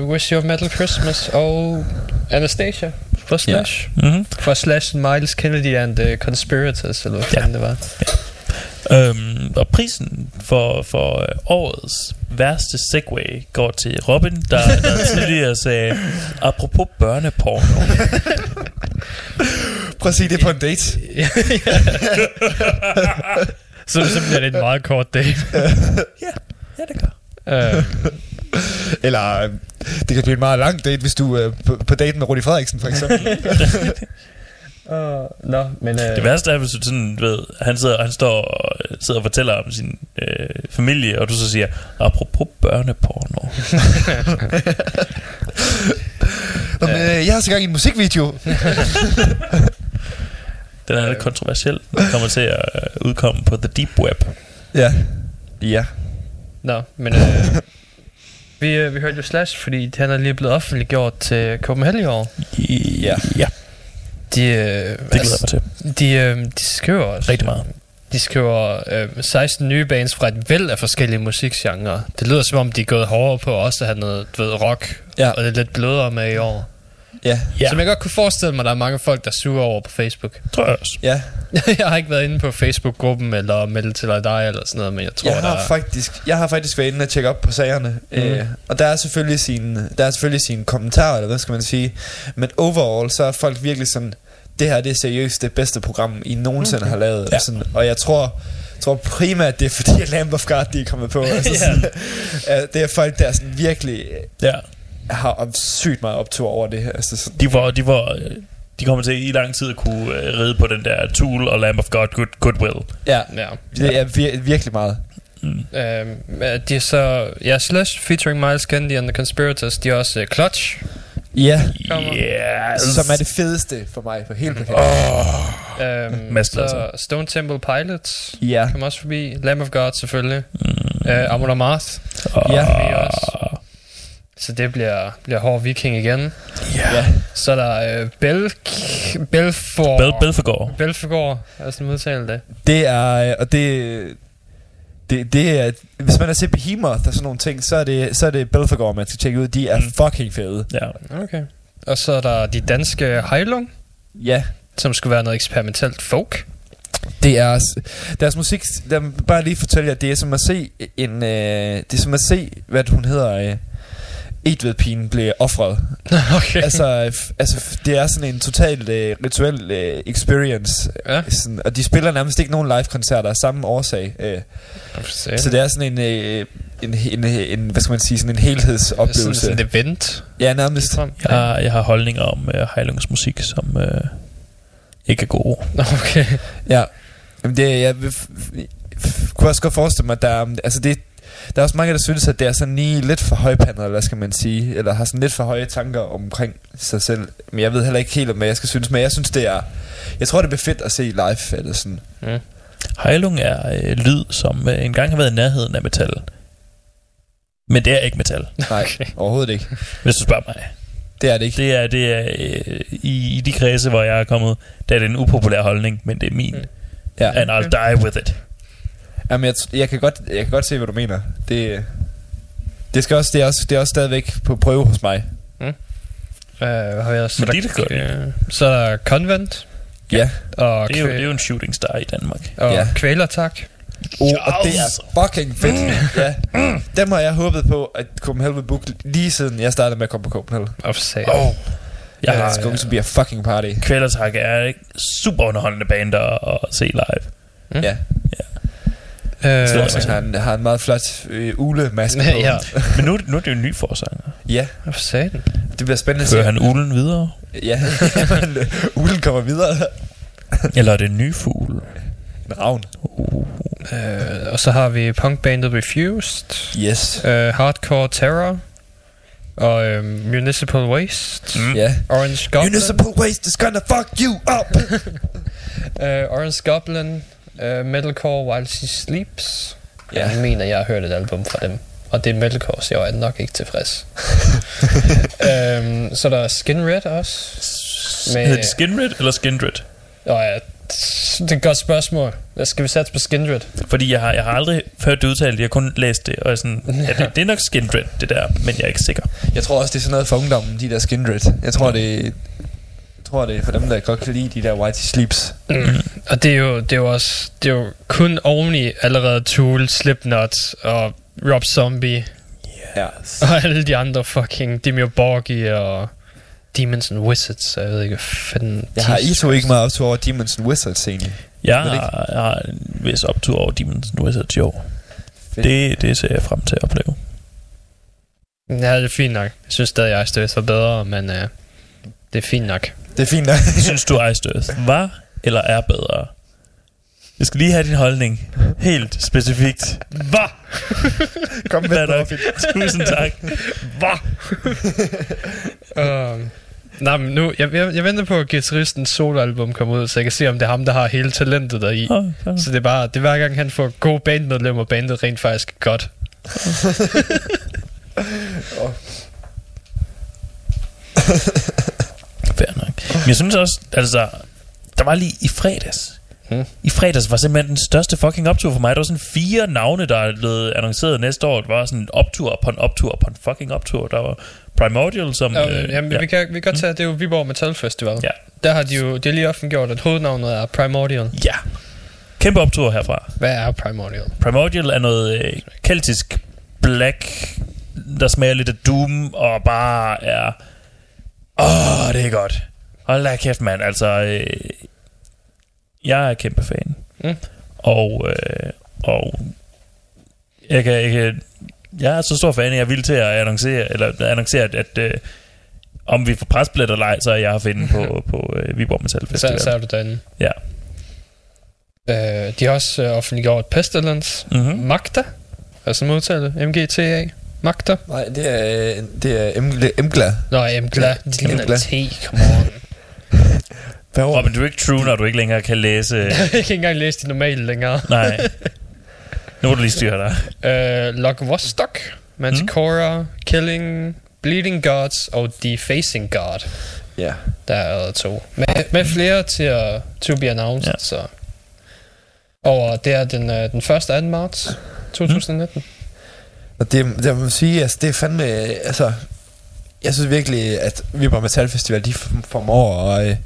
uh, Wish You a Metal Christmas og Anastasia for Slash. Ja. Mm-hmm. For Slash Miles Kennedy and the Conspirators, eller hvad Ja. fanden det var. Øhm, og prisen for, for øh, årets værste segway går til Robin, der, der tidligere sagde, apropos børneporno. Prøv at sige det på en date. Så, så bliver det en meget kort date. ja, ja, Uh, Eller øh, det kan blive en meget lang date, hvis du er på, på date med Rudi Frederiksen, for eksempel. uh, Nå, men... Uh, Det værste er, hvis du sådan, ved, han, sidder, han står og øh, sidder og fortæller om sin øh, familie, og du så siger, apropos børneporno. Nå, men, øh, jeg har så gang i en musikvideo. Den er lidt kontroversiel. Den kommer til at øh, udkomme på The Deep Web. Ja. Ja. Nå, men... Uh, vi, uh, vi hørte jo Slash, fordi han er lige blevet offentliggjort til Copenhagen i år. Ja, ja De, uh, det glæder jeg mig til. de, uh, de skriver også, Rigtig meget. De skriver øh, 16 nye bands fra et væld af forskellige musikgenre. Det lyder som om, de er gået hårdere på også at have noget du ved, rock, Ja. og det er lidt blødere med i år. Ja. Ja, Som jeg godt kunne forestille mig, der er mange folk, der suger over på Facebook. tror jeg også. Ja. jeg har ikke været inde på Facebook-gruppen, eller meldt til dig, eller sådan noget, men jeg tror, Jeg har, der er... faktisk, jeg har faktisk været inde og tjekke op på sagerne. Mm. Øh, og der er, selvfølgelig sine, der er selvfølgelig sine kommentarer, eller hvad skal man sige. Men overall, så er folk virkelig sådan, det her det er seriøst det bedste program, I nogensinde okay. har lavet. Ja. Og, sådan, og jeg tror, tror primært, det er fordi, at Lamb of God, de er kommet på. Altså, Ja. sådan, det er folk, der sådan virkelig Ja. Har sygt meget optur over det her. Altså, sådan, De var, de var, de kommer til i lang tid at kunne øh, ride på den der Tool og Lamb of God good, Goodwill. ja, Ja. det er vir- virkelig meget. Mm. Øhm, øh, de er så... Ja, Slash featuring Miles Kennedy and the Conspirators. De er også uh, Clutch. Ja, Kommer. Yes. som er det fedeste for mig på hele plakaten. Oh. Øhm, så. Stone Temple Pilots Ja, kommer også forbi. Lamb of God selvfølgelig. Mm. Øh, Amon Amarth. Ja. Vi også. Så det bliver, bliver hård viking igen. Ja. ja. Så er der øh, Bel Belfort. Bel Belfegård. Belfegård. Er sådan udtale det. Det er, og det, det, det er, hvis man har set Behemoth og sådan nogle ting, så er det, så er det Belfagor, man skal tjekke ud. De er Mm. fucking fede. Ja. Okay. Og så er der de danske Heilung, Ja, som skulle være noget eksperimentelt folk. det er, deres musik, der bare lige fortælle jer, det er som at se en, øh, det er som at se, hvad hun hedder, øh, Edved-pigen blev offret. okay. altså, altså, det er sådan en total øh, rituel øh, experience. Ja. Sådan, og de spiller nærmest ikke nogen live-koncerter af samme årsag. Øh, så det er sådan en, øh, en, en, en, hvad skal man sige, sådan en helhedsoplevelse. Sådan, sådan et event. Ja, nærmest. Jeg, har, jeg har holdninger om uh, Heilungs musik, som uh, ikke er gode. Okay. Ja. Jamen det, jeg f- kunne også godt forestille mig, at der, er- altså det, der er også mange, der synes, at det er sådan lige lidt for højpandet, eller hvad skal man sige, eller har sådan lidt for høje tanker omkring sig selv. Men jeg ved heller ikke helt, om hvad jeg skal synes, men jeg synes, det er, jeg tror, det bliver fedt at se live, eller sådan. Mm. Heilung er uh, lyd, som uh, engang har været i nærheden af metal. Men det er ikke metal, Nej, Okay. overhovedet ikke. hvis du spørger mig. Det er det ikke. Det er, det er uh, i, i de kredse, hvor jeg er kommet, der er det en upopulær holdning, men det er min. Mm. Ja. And I'll die with it. Jamen, jeg, jeg, kan godt, jeg kan godt se, hvad du mener. Det, det, skal også, det, er også, det er også stadigvæk på prøve hos mig. Uh, hvad har vi er det godt, øh, Så er der Convent. Ja. Og, Det er, jo, det er jo en shooting star i Danmark. og Ja. kvælertak. Oh, og det er fucking fedt. ja. Dem har jeg håbet på, at Copenhagen vil booke lige siden jeg startede med at komme på Copenhagen. For sag. Oh. Jeg Ja, har it's going to be a fucking party. Kvælertak er ikke super underholdende band at, se live. Mm. Ja. Øh, Så- Han har en, har en meget flot øh, ulemaske på. ja, Men nu, nu er det jo en ny forsanger. ja, og for satan. det bliver spændende se. han ulen videre? Ja, ulen kommer videre. Eller er det en ny fugl? En ravn. Uh. Øh, og så har vi punkbandet Refused. Yes. Øh, Hardcore Terror. Og øh, Municipal Waste. Mm. Orange Goblin. Municipal waste is gonna fuck you up. Øh, Orange Goblin. Øh, Metalcore While She Sleeps. Ja. Jeg mener, jeg har hørt et album fra dem. Og det er metalcore, så jeg er nok ikke tilfreds. øhm, så er der Skin Red også. Med... Hedder det Skinred eller Skindred? Og ja, Det er et godt spørgsmål. Skal vi satse på Skindred? Fordi jeg har, jeg har aldrig hørt det udtalt, jeg har kun læst det, og jeg er sådan, ja, det, det er nok Skindred, det der, men jeg er ikke sikker. Jeg tror også, det er sådan noget for ungdommen, de der skindred. Jeg tror, det er, tror, det er for dem, der godt kan lide de der white sleeps. Mm. Og det er jo, det er jo også det er jo kun oveni allerede Tool, Slipknot og Rob Zombie Ja. og alle de andre fucking Dimmu Borgir og Demons and Wizards. Jeg ved ikke, hvad fanden... Jeg har I to ikke meget op til over Demons and Wizards egentlig. Jeg har, jeg har en vis optur over Demon's and Wizards i år. Fedt. Det, det ser jeg frem til at opleve. Ja, det er fint nok. Jeg synes stadig, jeg er var bedre, men uh, det er fint nok. Det er fint nok. Synes du, Ice Earth var eller er bedre? Jeg skal lige have din holdning. Helt specifikt. Hvad? Kom med? Robin. Tusind tak. Hvad? um, nej, men nu, jeg, jeg, jeg venter på, at guitaristens soloalbum kommer ud, så jeg kan se, om det er ham, der har hele talentet deri. Oh, oh. Så det er bare, det er hver gang, han får gode bandmedlemmer, og bandet rent faktisk godt. Nok. Men jeg synes også, altså, der var lige i fredags. Hmm. I fredags var simpelthen den største fucking optur for mig. Der var sådan fire navne, der er blevet annonceret næste år. Det var sådan en optur på en optur på en fucking optur. Der var Primordial, som... Um, øh, jamen, ja. vi, kan, vi kan godt tage, det er jo Viborg Metal Festival. Ja. Der har de jo, de har lige offentliggjort, at hovednavnet er Primordial. ja. Kæmpe optur herfra. Hvad er Primordial? Primordial er noget øh, keltisk black, der smager lidt af doom, og bare er... Åh, det er godt. Hold da kæft, mand. Altså, øh, jeg er kæmpe fan. Mm. Og, øh, og jeg kan, jeg kan, jeg er så stor fan, at jeg er villig til at annoncere, eller annoncere, at, at øh, om vi får presbilletter eller ej, så er jeg at finde på, på øh, Viborg Metal Så, Festival. så er du derinde. Ja. Uh, de har også uh, offentliggjort Pestilence. Mm-hmm. Magda. Altså modtaget MGTA. Magda. Nej, det er, det er. Emgla. Nå, Emgla. Det Emgla. T, come on. Hvad var Robin, du er ikke true, når du ikke længere kan læse... jeg kan ikke engang læse de normale længere. Nej. Nu må du lige styre dig. Uh, Lok Vostok. Manticora. Killing. Bleeding Gods og Defacing God. Ja. Der er to. Med, med flere til at to be announced, ja. så... Og det er den, øh, den første 2. marts 2019. Og det, det må sige, altså, det er fandme, altså, jeg synes virkelig, at Viborg Metal Festival, de formår at øh,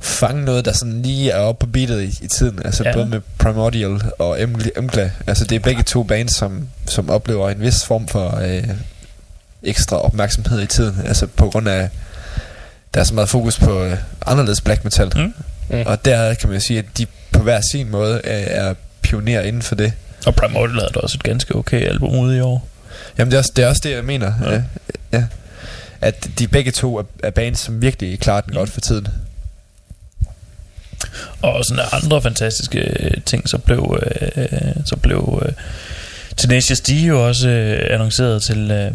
fange noget, der sådan lige er oppe på beatet i, i tiden. Altså Ja. både med Primordial og Emgla. Emgla. Altså det er begge to bands, som, som oplever en vis form for øh, ekstra opmærksomhed i tiden. Altså på grund af, der er så meget fokus på øh, anderledes black metal. Mm. Mm. Og der kan man jo sige, at de på hver sin måde øh, er pionerer inden for det. Og Primordial havde da også et ganske okay album ude i år. Jamen det er også det, er også det jeg mener. Ja. Ja. ja. At de begge to er, er bands, som virkelig klarer den Mm. godt for tiden. Og sådan andre fantastiske øh, ting, så blev, øh, øh så blev øh, Tenacious D jo også øh, annonceret til øh,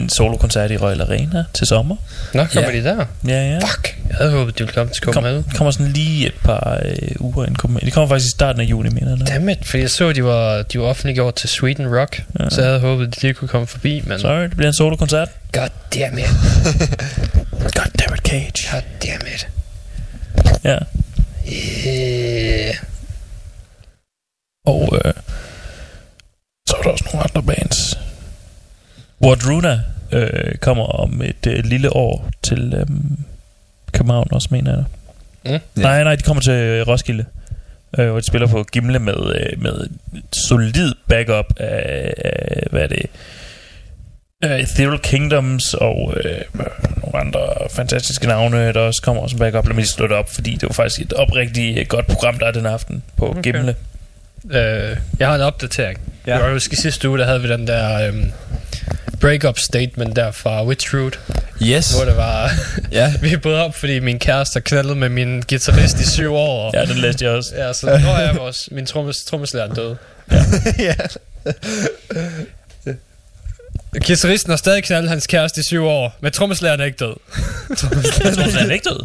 en solokoncert i Royal Arena til sommer. Nå, kommer Ja. de der? Ja, ja. Fuck, jeg havde håbet, de ville komme til Kom, Copenhagen. kommer sådan lige et par øh, uger ind. Copenhagen. De kommer faktisk i starten af juni, mener jeg. Dammit, fordi jeg så, de var, de var offentliggjort til Sweden Rock, Ja. så jeg havde håbet, at de lige kunne komme forbi, men... Sorry, det bliver en solokoncert. God damn it. Goddammit, Cage. God damn it. Ja. Yeah. Og øh, er der også nogle andre bands. Wardruna øh, kommer om et øh, lille år til øh, København også, mener jeg. Mm. Ja. Nej, nej, de kommer til øh, Roskilde. Øh, hvor de spiller på Gimle med, øh, med solid backup af, af hvad er det, øh, Ethereal Kingdoms og øh, nogle andre fantastiske navne, der også kommer som backup. Lad mig lige slå det op, fordi det var faktisk et oprigtigt godt program, der er den aften på. Okay. Gimle. Øh, jeg har en opdatering. Ja. Jeg husker sidste uge, der havde vi den der øhm, break-up statement der fra Witchroot, Yes. hvor det var, Ja. vi brød op, fordi min kæreste har knaldet med min guitarist i syv år. Og, Ja, den læste jeg også. ja, så nu er vores, min trommes, trommeslærer død. ja. Guitaristen har stadig knaldet hans kæreste i syv år, men trommeslæren er ikke død. Han er ikke død.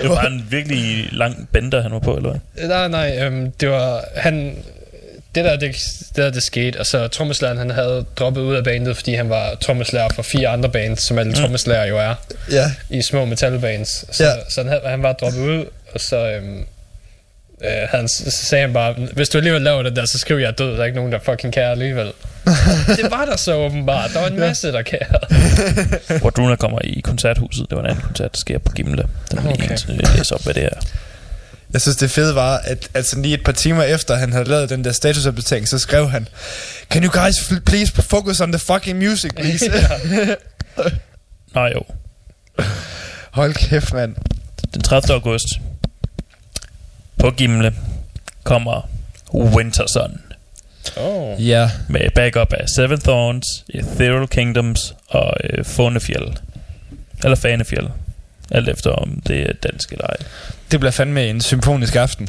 Det var bare en virkelig lang bender, han var på, eller hvad? Nej, nej, øhm, det var, han, det der, det, det der, det skete, og så trommeslæren, han havde droppet ud af bandet, fordi han var trommeslager for fire andre bands, som alle Mm. trommeslager jo er. Ja. i små metalbands. Så, Ja. så han, havde, han var droppet ud, og så, øhm, øh, han, så sagde han bare, hvis du alligevel laver det der, så skriver jeg død, der er ikke nogen, der fucking kærer alligevel. det var der så åbenbart. Der var en masse, der kærede. Wardruna kommer i koncerthuset. Det var en anden koncert, der sker på Gimle. Den vil Okay. lige okay. læse op, hvad det er. Jeg synes, det fede var, at altså lige et par timer efter, han havde lavet den der statusopdatering, så skrev han, Can you guys f- please focus on the fucking music, please? Nå jo. Hold kæft, mand. Den 30. august på Gimle kommer Winter Sun Oh. Ja. med backup af Seven Thorns, Ethereal Kingdoms og øh, Fonefjell. Eller Fanefjell. Alt efter om det er dansk eller ej. Det bliver fandme en symfonisk aften.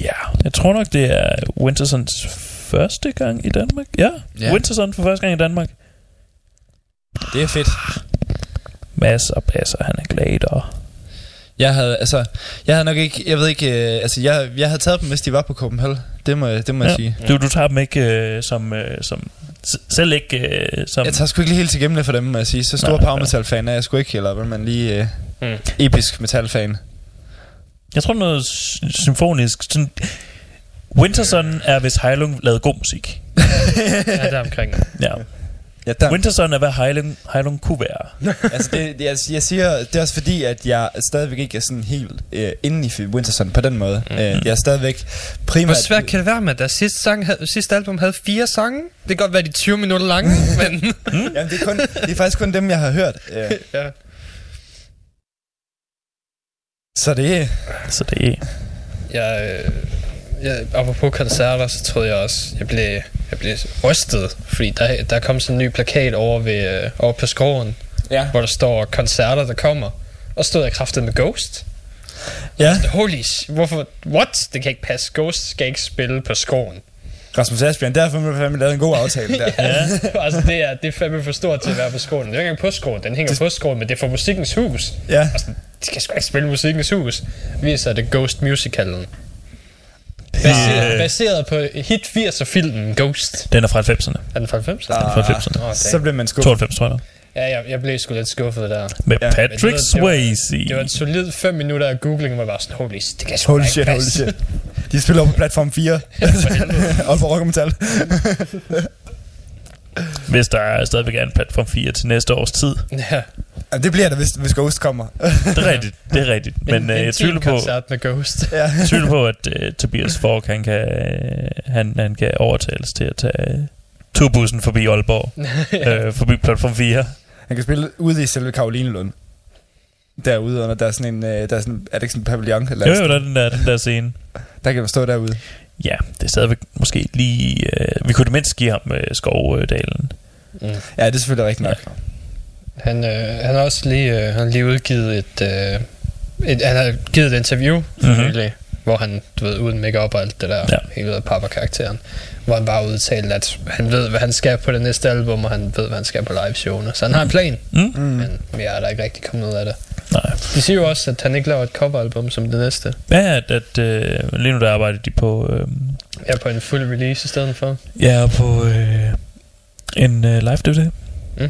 Ja, jeg tror nok, det er Wintersons første gang i Danmark. Ja, Ja. Winterson for første gang i Danmark. Det er fedt. Mads og basser, han er glad og... Jeg havde, altså, jeg havde nok ikke, jeg ved ikke, øh, altså, jeg, jeg havde taget dem, hvis de var på Copenhagen. Det må, jeg- det må ja. jeg sige. Du, du tager dem ikke øh, som, øh, som... Selv ikke øh, som... Jeg tager sgu ikke lige helt til gennem for dem, må jeg sige. Så stor Nej, power metal fan er jeg sgu ikke, eller hvad man lige øh, Mm. episk metal fan. Jeg tror noget symfonisk. Sådan, Winterson er, hvis Heilung lavede god musik. Ja, der omkring. Ja. Ja, der, Winterson er, hvad Heilung, Heilung kunne være. altså det, det, jeg, jeg siger, det er også fordi, at jeg stadigvæk ikke er sådan helt øh, inde i Winterson på den måde. Mm. Øh, jeg er stadigvæk primært... Hvor svært kan det være med, at deres sidste, sang, havde- sidste album havde fire sange? Det kan godt være, de er 20 minutter lange, men... Jamen, det er, kun, det er faktisk kun dem, jeg har hørt. Øh, ja. så det er... Så det er... Jeg, øh, jeg, apropos koncerter, så troede jeg også, jeg blev, jeg blev rystet, fordi der, der kom sådan en ny plakat over, ved, øh, over på skoven, Ja. hvor der står koncerter, der kommer. Og stod jeg kraftet med Ghost. Ja, Holy sh- hvorfor? What? Det kan ikke passe. Ghost skal ikke spille på skoven. Rasmus Asbjørn, derfor har vi fandme lavet en god aftale der. Ja. altså, det er, det er fandme for stort til at være på skoven. Det er ikke engang på skoven. Den hænger på skoven, men det er for Musikkens Hus. Ja. Altså, de skal sgu ikke spille Musikkens Hus. Viser det Ghost Musicalen. Baseret, Øh. baseret på hit 80'er filmen Ghost. Den er fra 90'erne. Er den fra 90'erne? fra 90'erne. Åh, Så bliver man skuffet. 92, tror jeg. Ja, jeg, jeg blev sgu lidt skuffet der. Med Ja, Patrick det var- det var- Swayze. Det var en solid 5 minutter af googling, hvor jeg var sådan, holy shit, det kan sgu Holy ikke shit, holy passe. shit. De spiller på platform 4. Og på Rock og Metal. Hvis der er stadigvæk er en platform 4 til næste års tid. Ja, Ja, det bliver der, hvis, hvis Ghost kommer. Det er rigtigt, det er rigtigt. Men en, øh, jeg tvivler på, med Ghost. ja. jeg tvivler på, at øh, Tobias Fork, han kan, øh, han, han kan overtales til at tage øh, turbussen forbi Aalborg. ja. øh, forbi platform 4. Han kan spille ude i selve Karolinelund. Derude under, der er sådan en, øh, der er, sådan, er det ikke sådan en pavillon? Eller Jo, jo, der er den der, den der scene. Der kan du stå derude. Ja, det er stadigvæk måske lige... Øh, vi kunne det mindst give ham øh, Skovdalen. Mm. Ja, det er selvfølgelig rigtigt nok. Han, øh, han har også lige, øh, han lige udgivet et, øh, et... Han har givet et interview for Mhm. nylig, hvor han, du ved, uden makeup og alt det der, Ja. hele papper-karakteren, hvor han bare udtalte, at han ved, hvad han skal på det næste album, og han ved, hvad han skal på liveshowene. Så han har en plan, Mm? Mm. men mere er der ikke rigtig kommet ud af det. Nej. De siger jo også, at han ikke laver et coveralbum som det næste. Ja, at, at øh, lige nu der arbejder de på... Øh, Ja, på en fuld release i stedet for. ja, på øh, en øh, live DVD. Mm.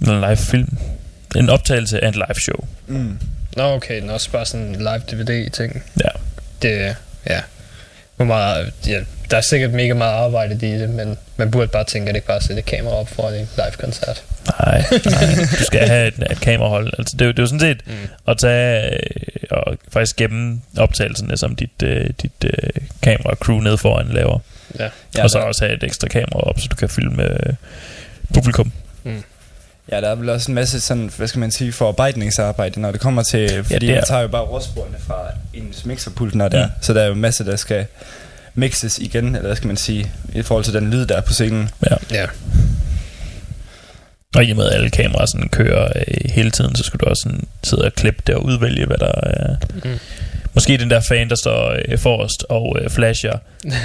Eller en live film. En optagelse af en live show. Mm. Nå, okay, den er også bare sådan en live DVD-ting. Ja. Det, ja. Hvor meget, ja, der er sikkert mega meget arbejde i det, men man burde bare tænke, at det ikke bare sætte kamera op for en live-koncert. Nej, nej. du skal have et, et kamerahold. Altså, det, er jo- det er jo sådan set Mm. at tage øh, og faktisk gemme optagelserne, som dit, øh, dit øh, kamera-crew nede foran laver. Ja. Ja, og så der, også have et ekstra kamera op, så du kan filme øh, publikum. ja, der er vel også en masse sådan, hvad skal man sige, forarbejdningsarbejde, når det kommer til, fordi det ja, er- man tager jo bare rådsporene fra ens mixerpult, når der, Mm. så der er jo en masse, der skal mixes igen, eller hvad skal man sige, i forhold til den lyd, der er på scenen. Ja. Og i og med, at alle kameraer sådan kører øh, hele tiden, så skal du også sådan sidde og klippe det og udvælge, hvad der er. Mm. Måske den der fan, der står øh, forrest og øh, flasher.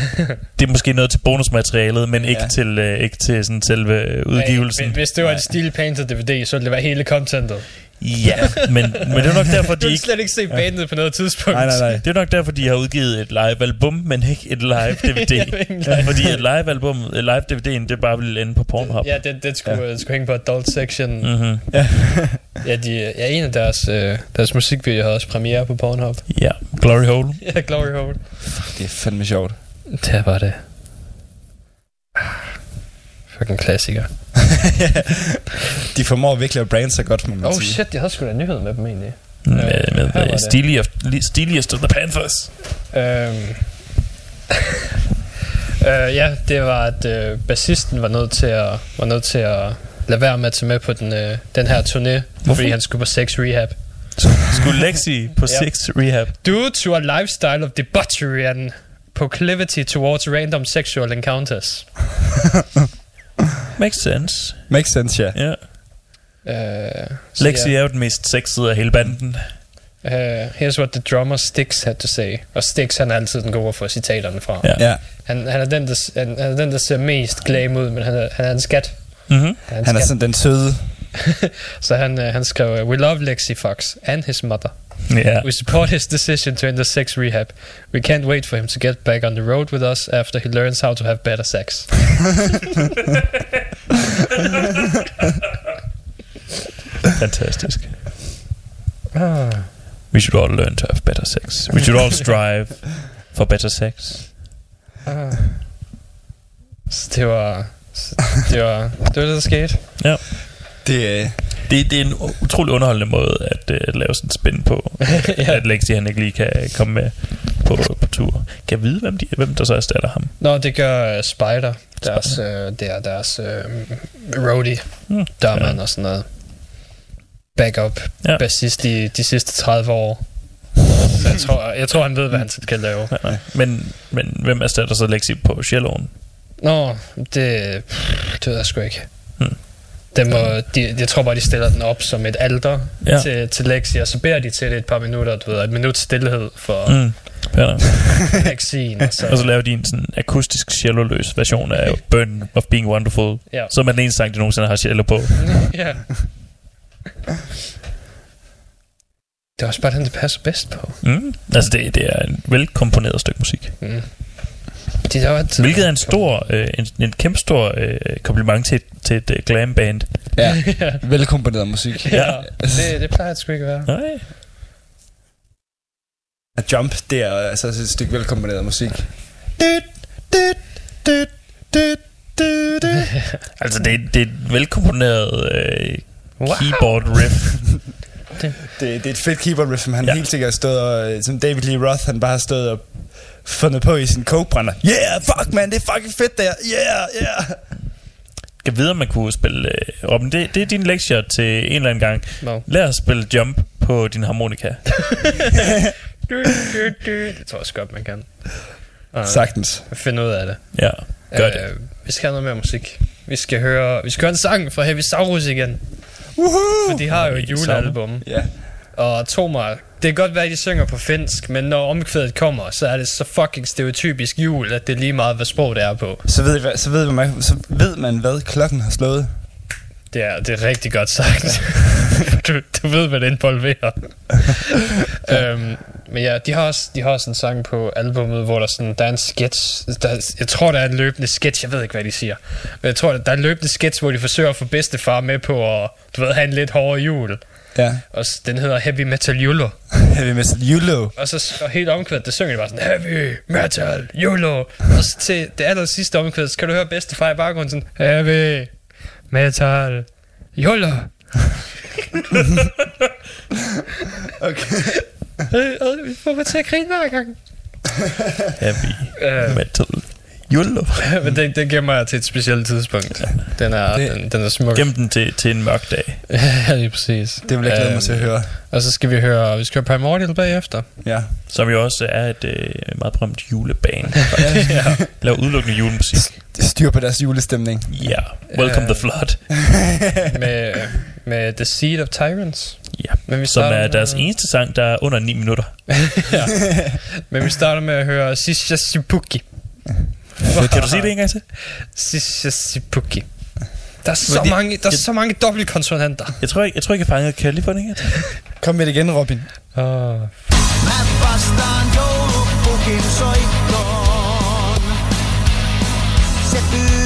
det er måske noget til bonusmaterialet, men ikke Ja. til, øh, ikke til sådan selve øh, udgivelsen. Hey, hvis det var en Steel Painted DVD, så ville det være hele contentet. Ja, men, men det er nok derfor, Du de ikke... slet ikke se bandet på noget tidspunkt. Nej, nej, nej. Det er nok derfor, de har udgivet et live-album, men ikke et live-DVD. live. Fordi et live-album, et live-DVD'en, det bare ville ende på Pornhub. Ja, det, det, skulle, ja. det skulle hænge på adult section. Mm. Mm-hmm. Ja, de, ja, en af deres, øh, deres musikvideoer havde også premiere på Pornhub. Ja, Glory Hole. Ja, Glory Hole. Det er fandme sjovt. Det var det. Fucking klassiker. De formår virkelig at brande sig godt, må man Oh sige. shit, jeg havde sgu da en nyhed med dem egentlig. Med, her med uh, det. Steeliest, Steeliest of the Panthers. Øhm. øh, ja, det var, at øh, bassisten var nødt til at, var nødt til at lade være med at tage med på den, øh, den her turné, Hvorfor? fordi han skulle på sex rehab. Skulle Lexi på Ja. Six Rehab. Due to a lifestyle of debauchery and proclivity towards random sexual encounters. Makes sense. Makes sense, ja. Ja. Uh, so Lexi er jo den mest sexede af hele banden. Uh, here's what the drummer Styx had to say. Og Styx, han er altid den gode for citaterne fra. Ja. Ja. Han, han, er den, der, han, han er den, der ser mest glam ud, men han er, han er en skat. Mm-hmm. Han er en Han er skat. sådan den søde. Så han, uh, han skrev, We love Lexi Fox and his mother. Ja. We support his decision to enter sex rehab. We can't wait for him to get back on the road with us after he learns how to have better sex. Fantastisk. Ah. We should all learn to have better sex. We should all strive for better sex. Ah. Så det var... så Det var det, var det der skete. Det, øh, Det, det er en utrolig underholdende måde at, uh, at lave sådan en spin på. ja. At Lexi han ikke lige kan komme med på, på tur. Kan jeg vide, hvem, de, hvem der så erstatter ham? Nå, det gør uh, Spider. Deres, uh, det er deres uh, roadie, Hmm. dørmand ja. og sådan noget. Backup, Ja. bassist de, de sidste 30 år. Så jeg tror, jeg tror, han ved, hvad han skal lave. Nej, nej. Men, men hvem erstatter så Lexi på celloen? Nå, det, det ved jeg sgu ikke. Hmm. Den må, de, jeg tror bare, de stiller den op som et alter Ja. til, til Lexi, og så beder de til det et par minutter, du ved, et minut stillhed for mm. Lexien. Og så, Og så laver de en sådan akustisk cello-løs version af Burn of Being Wonderful, ja. som er den eneste sang, de nogensinde har cello på. ja. Det er også bare den, det passer bedst på. Mm. Altså, det, det er en velkomponeret stykke musik. Mm. De er altid Hvilket er en stor, øh, en, en kæmpe stor øh, kompliment til, til et øh, glam band. ja. Velkomponeret musik. ja. Det, det plejer det sgu ikke at være. Nej. At Jump, det er altså et stykke velkomponeret musik. Dut, dut, dut, dut. Altså, det, det er et velkomponeret øh, Wow. keyboard riff. Det, det er et fedt keyboard riff, som han Ja. helt sikkert har stået og, øh, som David Lee Roth, han bare har stået og fundet på i sin kokebrænder. Yeah, fuck man, det er fucking fedt der. Yeah, yeah. Kan vide, om man kunne spille... Øh, Robin, det, det er din lektier til en eller anden gang. No. Lær at spille jump på din harmonika. Du, du, du. Det tror jeg også godt, man kan. Uh, Sagtens. Finde ud af det. Ja, gør det. Øh, vi skal have noget mere musik. Vi skal høre, vi skal høre en sang fra Heavy Saurus igen. Woohoo! For de har jo et julealbum. Ja. Og tro mig, det kan godt være, at de synger på finsk, men når omkvædet kommer, så er det så fucking stereotypisk jul, at det er lige meget, hvad sprog det er på. Så ved, hvad, så, ved man, så ved man, hvad klokken har slået. Det er, det er rigtig godt sagt. du, du ved, hvad det involverer. øhm, men ja, de har, også, de har også en sang på albummet, hvor der, sådan, der er en sketch. Der, jeg tror, der er en løbende sketch. Jeg ved ikke, hvad de siger. Men jeg tror, der er en løbende sketch, hvor de forsøger at få bedstefar med på at du ved, have en lidt hårdere jul. Ja. Og den hedder Heavy Metal Yulo. Heavy Metal Yulo. Og så og helt omkvædet, der synger de bare sådan, Heavy Metal Yulo. Og så til det aller sidste omkvædet, så kan du høre bedstefar i baggrunden sådan, Heavy Metal Yulo. Okay. Øh, øh, vi får mig til at grine hver gang. Heavy Øh, metal. Jullo. men den, den gemmer jeg til et specielt tidspunkt. Den er, Det- den, den er smuk. Gem den til, til en mørk dag. ja, lige præcis. Det vil jeg glæde mig til at høre. Og så skal vi høre, vi skal høre Primordial bagefter. Ja. Som jo også er et øh, meget berømt juleband. Laver udelukkende julemusik. Styr på deres julestemning. Ja. Yeah. Welcome Øh. the flood. med, med The Seed of Tyrants. Ja. Men vi Som starter er med- deres eneste sang, der er under 9 minutter. ja. Men vi starter med at høre Sisha Sipuki. Kan du sige det en gang til? Sisha Sipuki. Der er så, Fordi- mange, der er jeg- så mange dobbeltkonsonanter. Jeg tror ikke, jeg, tror ikke, jeg fangede California. Kom med det igen, Robin. Oh. Mä vastaan joulupukin soittoon. Se pyytää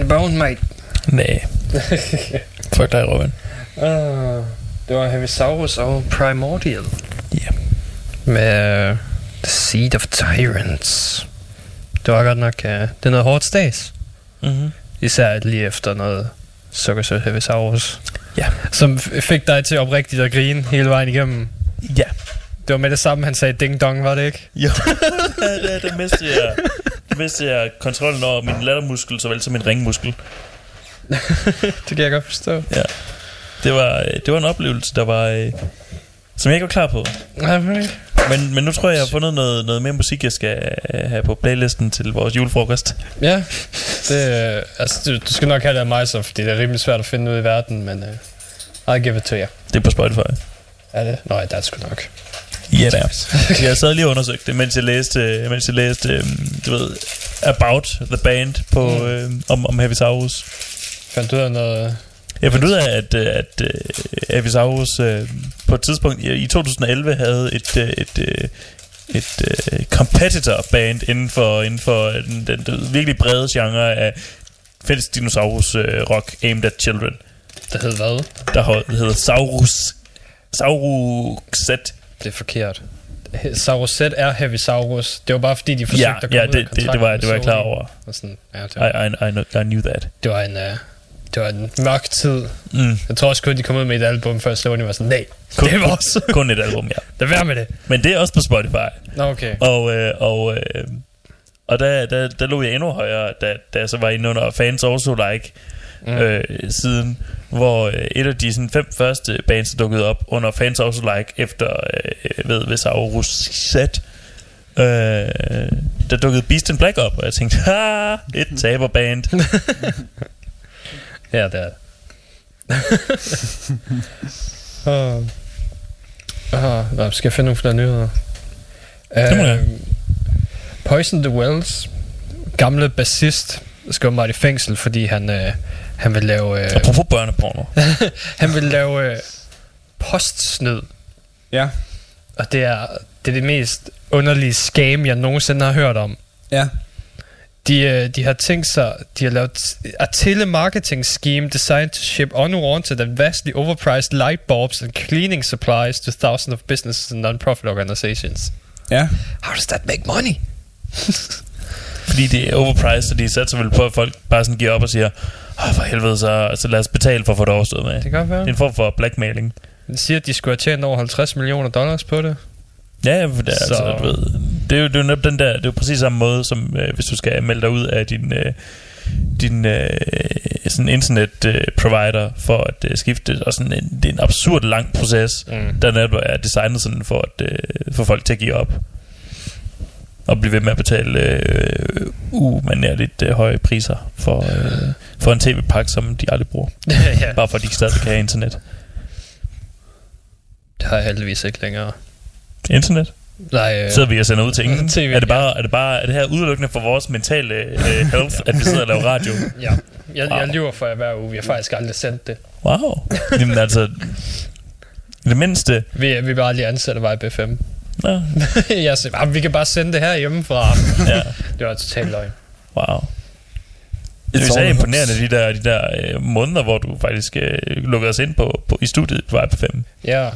the bone, mate. Nej. Fuck dig, Robin. Uh, det var Heavisaurus og Primordial. Ja. Med uh, The Seed of Tyrants. Det var godt nok... Uh, det er noget hårdt stas. Mm-hmm. Især lige efter noget sukkersødt Heavisaurus. Ja. Som f- fik dig til oprigtigt at grine hele vejen igennem. Ja. Det var med det samme, han sagde ding dong, var det ikke? Jo, det, det, det mistede jeg, mistede jeg kontrollen over min lattermuskel, såvel som min ringmuskel. Det kan jeg godt forstå. Det var, øh, det var en oplevelse, der var, øh, som jeg ikke var klar på. Nej, men. Men, nu tror jeg, jeg har fundet noget, noget mere musik, jeg skal øh, have på playlisten til vores julefrokost. Ja, det, altså, du, du skal nok have det af mig så, fordi det er rimelig svært at finde ud i verden, men uh, I'll give it to you. Det er på Spotify. Er det? Nå, ja, det er det sgu nok. Ja, det er. Jeg sad lige og undersøgte det, mens jeg læste, mens jeg læste øh, du ved, About the Band på, Mm. øh, om, om Heavisaurus. Fandt du ud af noget... Jeg fandt ud af, at, øh, at uh, Avisaurus uh, på et tidspunkt i, i 2011 havde et, et, et uh, competitor band inden for, inden for den, den, den virkelig brede genre af fælles dinosaurus uh, rock aimed at children, Der hed hvad? der hed- hedder Saurus Sauruxet. Det er forkert. Saurus er Heavisaurus. Det var bare fordi, de forsøgte Ja, at komme ja ud af det, det, det, var, det var jeg klar over. Og sådan, ja, det, var, I, I, I, know, I knew that. det, var en, uh, det var en mørk tid. Mm. Jeg tror også kun, de kom ud med et album, før Sony var sådan, nej, Kun, det var også. kun et album, ja. Lad være med det. Men det er også på Spotify. Okay. Og, øh, og, øh, og der, der, der lå jeg endnu højere, da, da jeg så var inde under Fans Also Like Mm. øh, siden, hvor øh, et af de sådan, fem første bands, der dukkede op under Fans Also Like efter øh, ved, ved Saurus Set, øh, der dukkede Beast in Black op, og jeg tænkte, ha, et taberband. Ja, det er. Åh, nå, skal jeg finde nogle flere nyheder? Det må jeg. Øhm, Poison the Wells, gamle bassist, skal åbenbart i fængsel, fordi han, øh, han vil lave, øh, Apropos børneporno. han vil lave øh, postsnyd. Ja. Og det er, det er det mest underlige scam, jeg nogensinde har hørt om. Ja. De, øh, de har tænkt sig, de har lavet a telemarketing scheme designed to ship unwanted and vastly overpriced light bulbs and cleaning supplies to thousands of businesses and non-profit organizations. Ja. How does that make money? Fordi det er overpriced, og de satser vel på, at folk bare sådan giver op og siger, Åh, for helvede, så, så lad os betale for at få det overstået med. Det kan godt være. Det er en form for blackmailing. De siger, at de skulle have tjent over 50 millioner dollars på det. Ja, for det er, Så- altså, du ved, det er jo, det er jo den der, det er jo præcis samme måde, som øh, hvis du skal melde dig ud af din, øh, din øh, sådan internet øh, provider for at øh, skifte, og sådan en, det er en absurd lang proces, Mm. der netop er designet sådan for at øh, få folk til at give op og blive ved med at betale øh, umanerligt øh, høje priser for, øh, for en tv-pakke, som de aldrig bruger. ja, Bare for at de stadig kan have internet. det har jeg heldigvis ikke længere. Internet? Nej, øh, Sidder vi og sender ud til ingen? TV, er, det bare, er, det bare, er det her udelukkende for vores mentale øh, health, at vi sidder og laver radio? ja. Jeg, Wow. jeg lyver for jer hver uge. Vi har faktisk aldrig sendt det. Wow. Jamen altså, det mindste... Vi, vi bare lige ansat af YB5. Nå, jeg siger, "Ah, vi kan bare sende det her hjemmefra. ja, Det var totalt løgn. wow. Det er så imponerende, de der, de der øh, måneder, hvor du faktisk øh, lukkede os ind på, på, i studiet på vej på 5. Ja,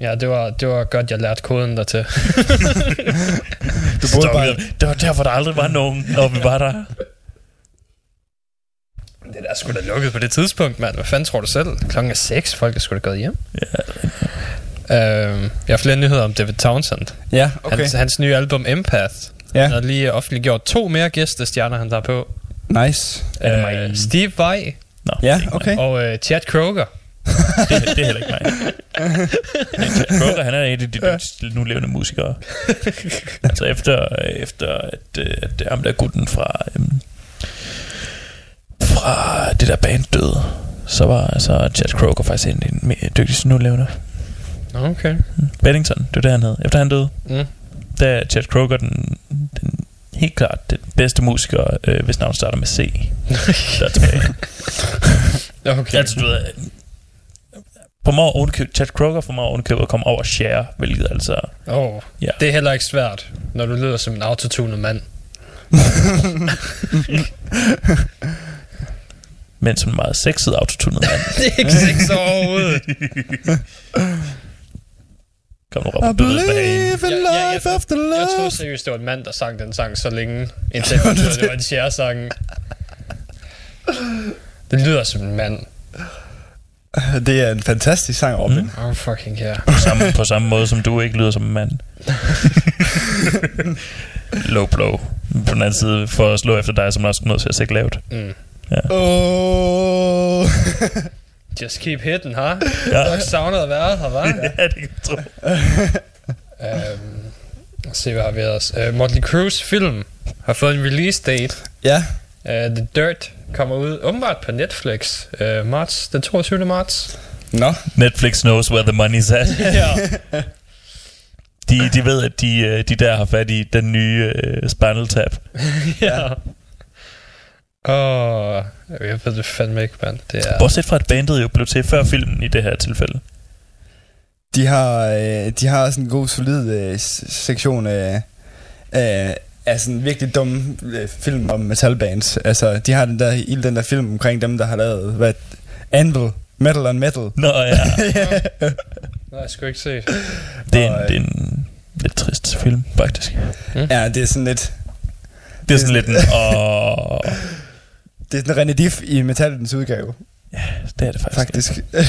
ja det, var, det var godt, jeg lærte koden der til. Du boede bare... Det var derfor, der aldrig var nogen, når vi var der. Det der skulle da lukket på det tidspunkt, mand. Hvad fanden tror du selv? Klokken er 6, folk er sgu da gået hjem. Ja. Øhm, jeg har flere nyheder om David Townsend. Ja, Okay. okay. Hans, hans nye album Empath. Ja, Han har lige offentliggjort to mere gæstestjerner, han tager på. nice. Er det Øh, mig? Steve Vai Nå, Ja, okay. og øh, Chad Kroger. Det, det er heller ikke mig. Kroger, han er en af de dygtigste nu levende musikere. altså efter, efter at, øh, at det er ham der gutten fra, øhm, fra det der band døde, så var altså Chad Kroger faktisk en af de mere dygtigste nu levende. Okay. Beddington, det var det han hed. Efter han døde, Mm. der er Chad Kroger den, den helt klart den bedste musiker, øh, hvis navn starter med C. Der er tilbage. Okay. Altså, du ved, på mig ovenkøb, Chad Kroger for mig ovenkøbet at komme over share, hvilket altså... Oh, Ja. Det er heller ikke svært, når du lyder som en autotunet mand. Men som en meget sexet autotunet mand. Det er ikke sex overhovedet. Kom nu, I Robert, hvad believe in Jeg- jeg- jeg- life after Jeg love. troede seriøst, det var en mand, der sang den sang så længe, indtil jeg at det var en share-sang. Det lyder som en mand. Det er en fantastisk sang, Robin. Mm. Oh, fucking care. på samme, på samme måde, som du ikke lyder som en mand. Low blow. På den anden side, for at slå efter dig, som også er nødt til at se lavt. Mm. Oh. Just keep hitting, ha? Ja. Jeg savner at være her, hva'? ja, det kan jeg tro. Øhm, lad os se, hvad har vi ellers. Uh, Motley Crue's film har fået en release date. ja, Uh, The Dirt kommer ud åbenbart på Netflix uh, marts, den 22. marts. nå. Netflix knows where the money's at. ja. De, de ved, at de, de der har fat i den nye uh, Spinal Tap. ja. Åh, oh, jeg ved det fandme ikke, mand. Det er... Bortset fra, at bandet jo blev til før filmen i det her tilfælde. De har, øh, de har sådan en god, solid øh, sektion af, af, af sådan virkelig dumme øh, film om metalbands. Altså, de har den der, i den der film omkring dem, der har lavet, hvad, Anvil, Metal on Metal. Nå ja, Nej, jeg skulle ikke se. det er, en, øh, det er en lidt trist film, faktisk. Ja, det er sådan lidt, Det er sådan lidt en... Åh, det er sådan René Diff i metallens udgave, det er det faktisk. faktisk.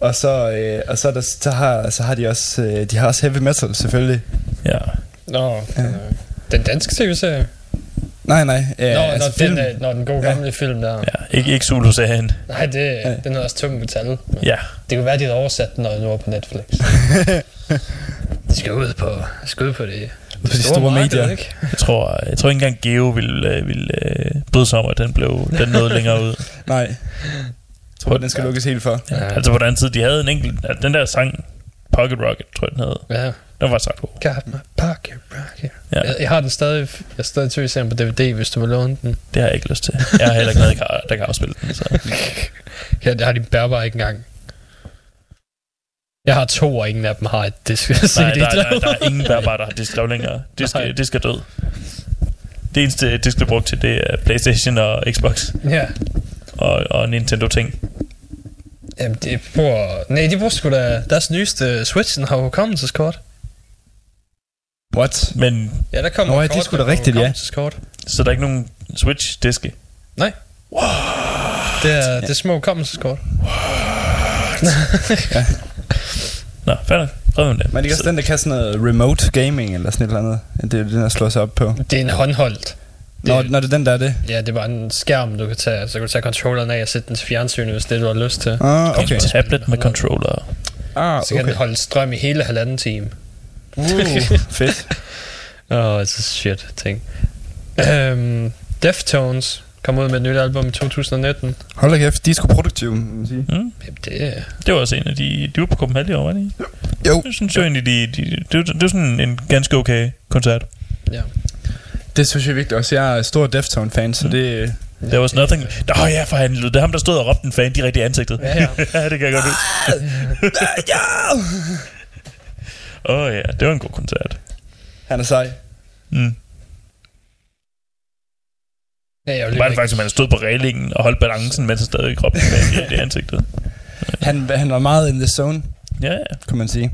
og så, øh, og så, er der, så, har, så har de også, øh, de har også heavy metal, selvfølgelig. Ja. Nå, ja. den danske tv-serie? Nej, nej. Øh, Nå, altså når, den, film. øh, når den gode gamle film der. ja. Ikke, ikke Zulu-serien. Nej, det, Ja. den er også tung metal. Ja. Det kunne være, de havde oversat den, når den var på Netflix. det skal ud på, skal ud på det, på de store marked, medier. Ikke? Jeg tror, jeg tror ikke engang Geo ville, øh, ville øh, bryde sig om, at den blev den nåede længere ud. Nej. Jeg tror, den skal lukkes helt for. Ja. Ja. Altså på den anden side, de havde en enkelt... Den der sang, Pocket Rocket, tror jeg, den hed. Ja. Den var så god. Got my pocket rocket. Ja. Jeg, jeg, har den stadig, jeg har stadig tv-serien på DVD, hvis du vil låne den. Det har jeg ikke lyst til. Jeg har heller ikke noget, der kan, der kan afspille den. Så. Ja, det har de bærbare ikke engang. Jeg har to, og ingen af dem har et disk Nej, der, der, der, er ingen bærbare, der har diskdrev længere. Det Nej. skal, det skal død. Det eneste disk, der er brugt til, det er Playstation og Xbox Ja. og, og Nintendo ting. Jamen, de bruger... Nej, de bruger sgu da... Deres nyeste Switchen har hukommelseskort. What? Men Ja, der kommer Nå, ja, et det er kort sgu da rigtigt, ja. så der er ikke nogen Switch-diske. Det er, det er små hukommelseskort. Nå, nok. Prøv med det. Men det er også Så- den, der kan sådan noget remote gaming eller sådan et eller andet. Det er den, der slår sig op på. Det er en håndholdt. Når, når det er den, der er det. Ja, det er bare en skærm, du kan tage. Så kan du tage controlleren af og sætte den til fjernsynet, hvis det er, du har lyst til. Ah, okay. En tablet med controller. Ah, Så kan okay. den holde strøm i hele halvanden time. Uh, fedt. Åh, oh, det er shit ting. Um, Deftones kom ud med et nyt album i 2019. Hold da kæft, de er sgu produktive, må man sige. Mm. Jamen, det er... Det var også en af de... De var på Copenhagen i år, var de? ikke? Jo. Jeg synes jo egentlig, de, de, det, var, det var sådan en ganske okay koncert. Ja. Det synes jeg virkelig også. Jeg er stor Deftone-fan, så det... There was nothing... Nå ja, for han, det er ham, der stod og råbte en fan direkte i ansigtet. Ja, ja. ja, det kan jeg godt huske. ja! Åh oh, ja, det var en god koncert. Han er sej. Mm. Ja, jeg Det var det faktisk, at man stod på reglingen og holdt balancen, mens han stadig råbte en fan direkte i ansigtet. Han, han var meget in the zone, Ja, ja. kan man sige.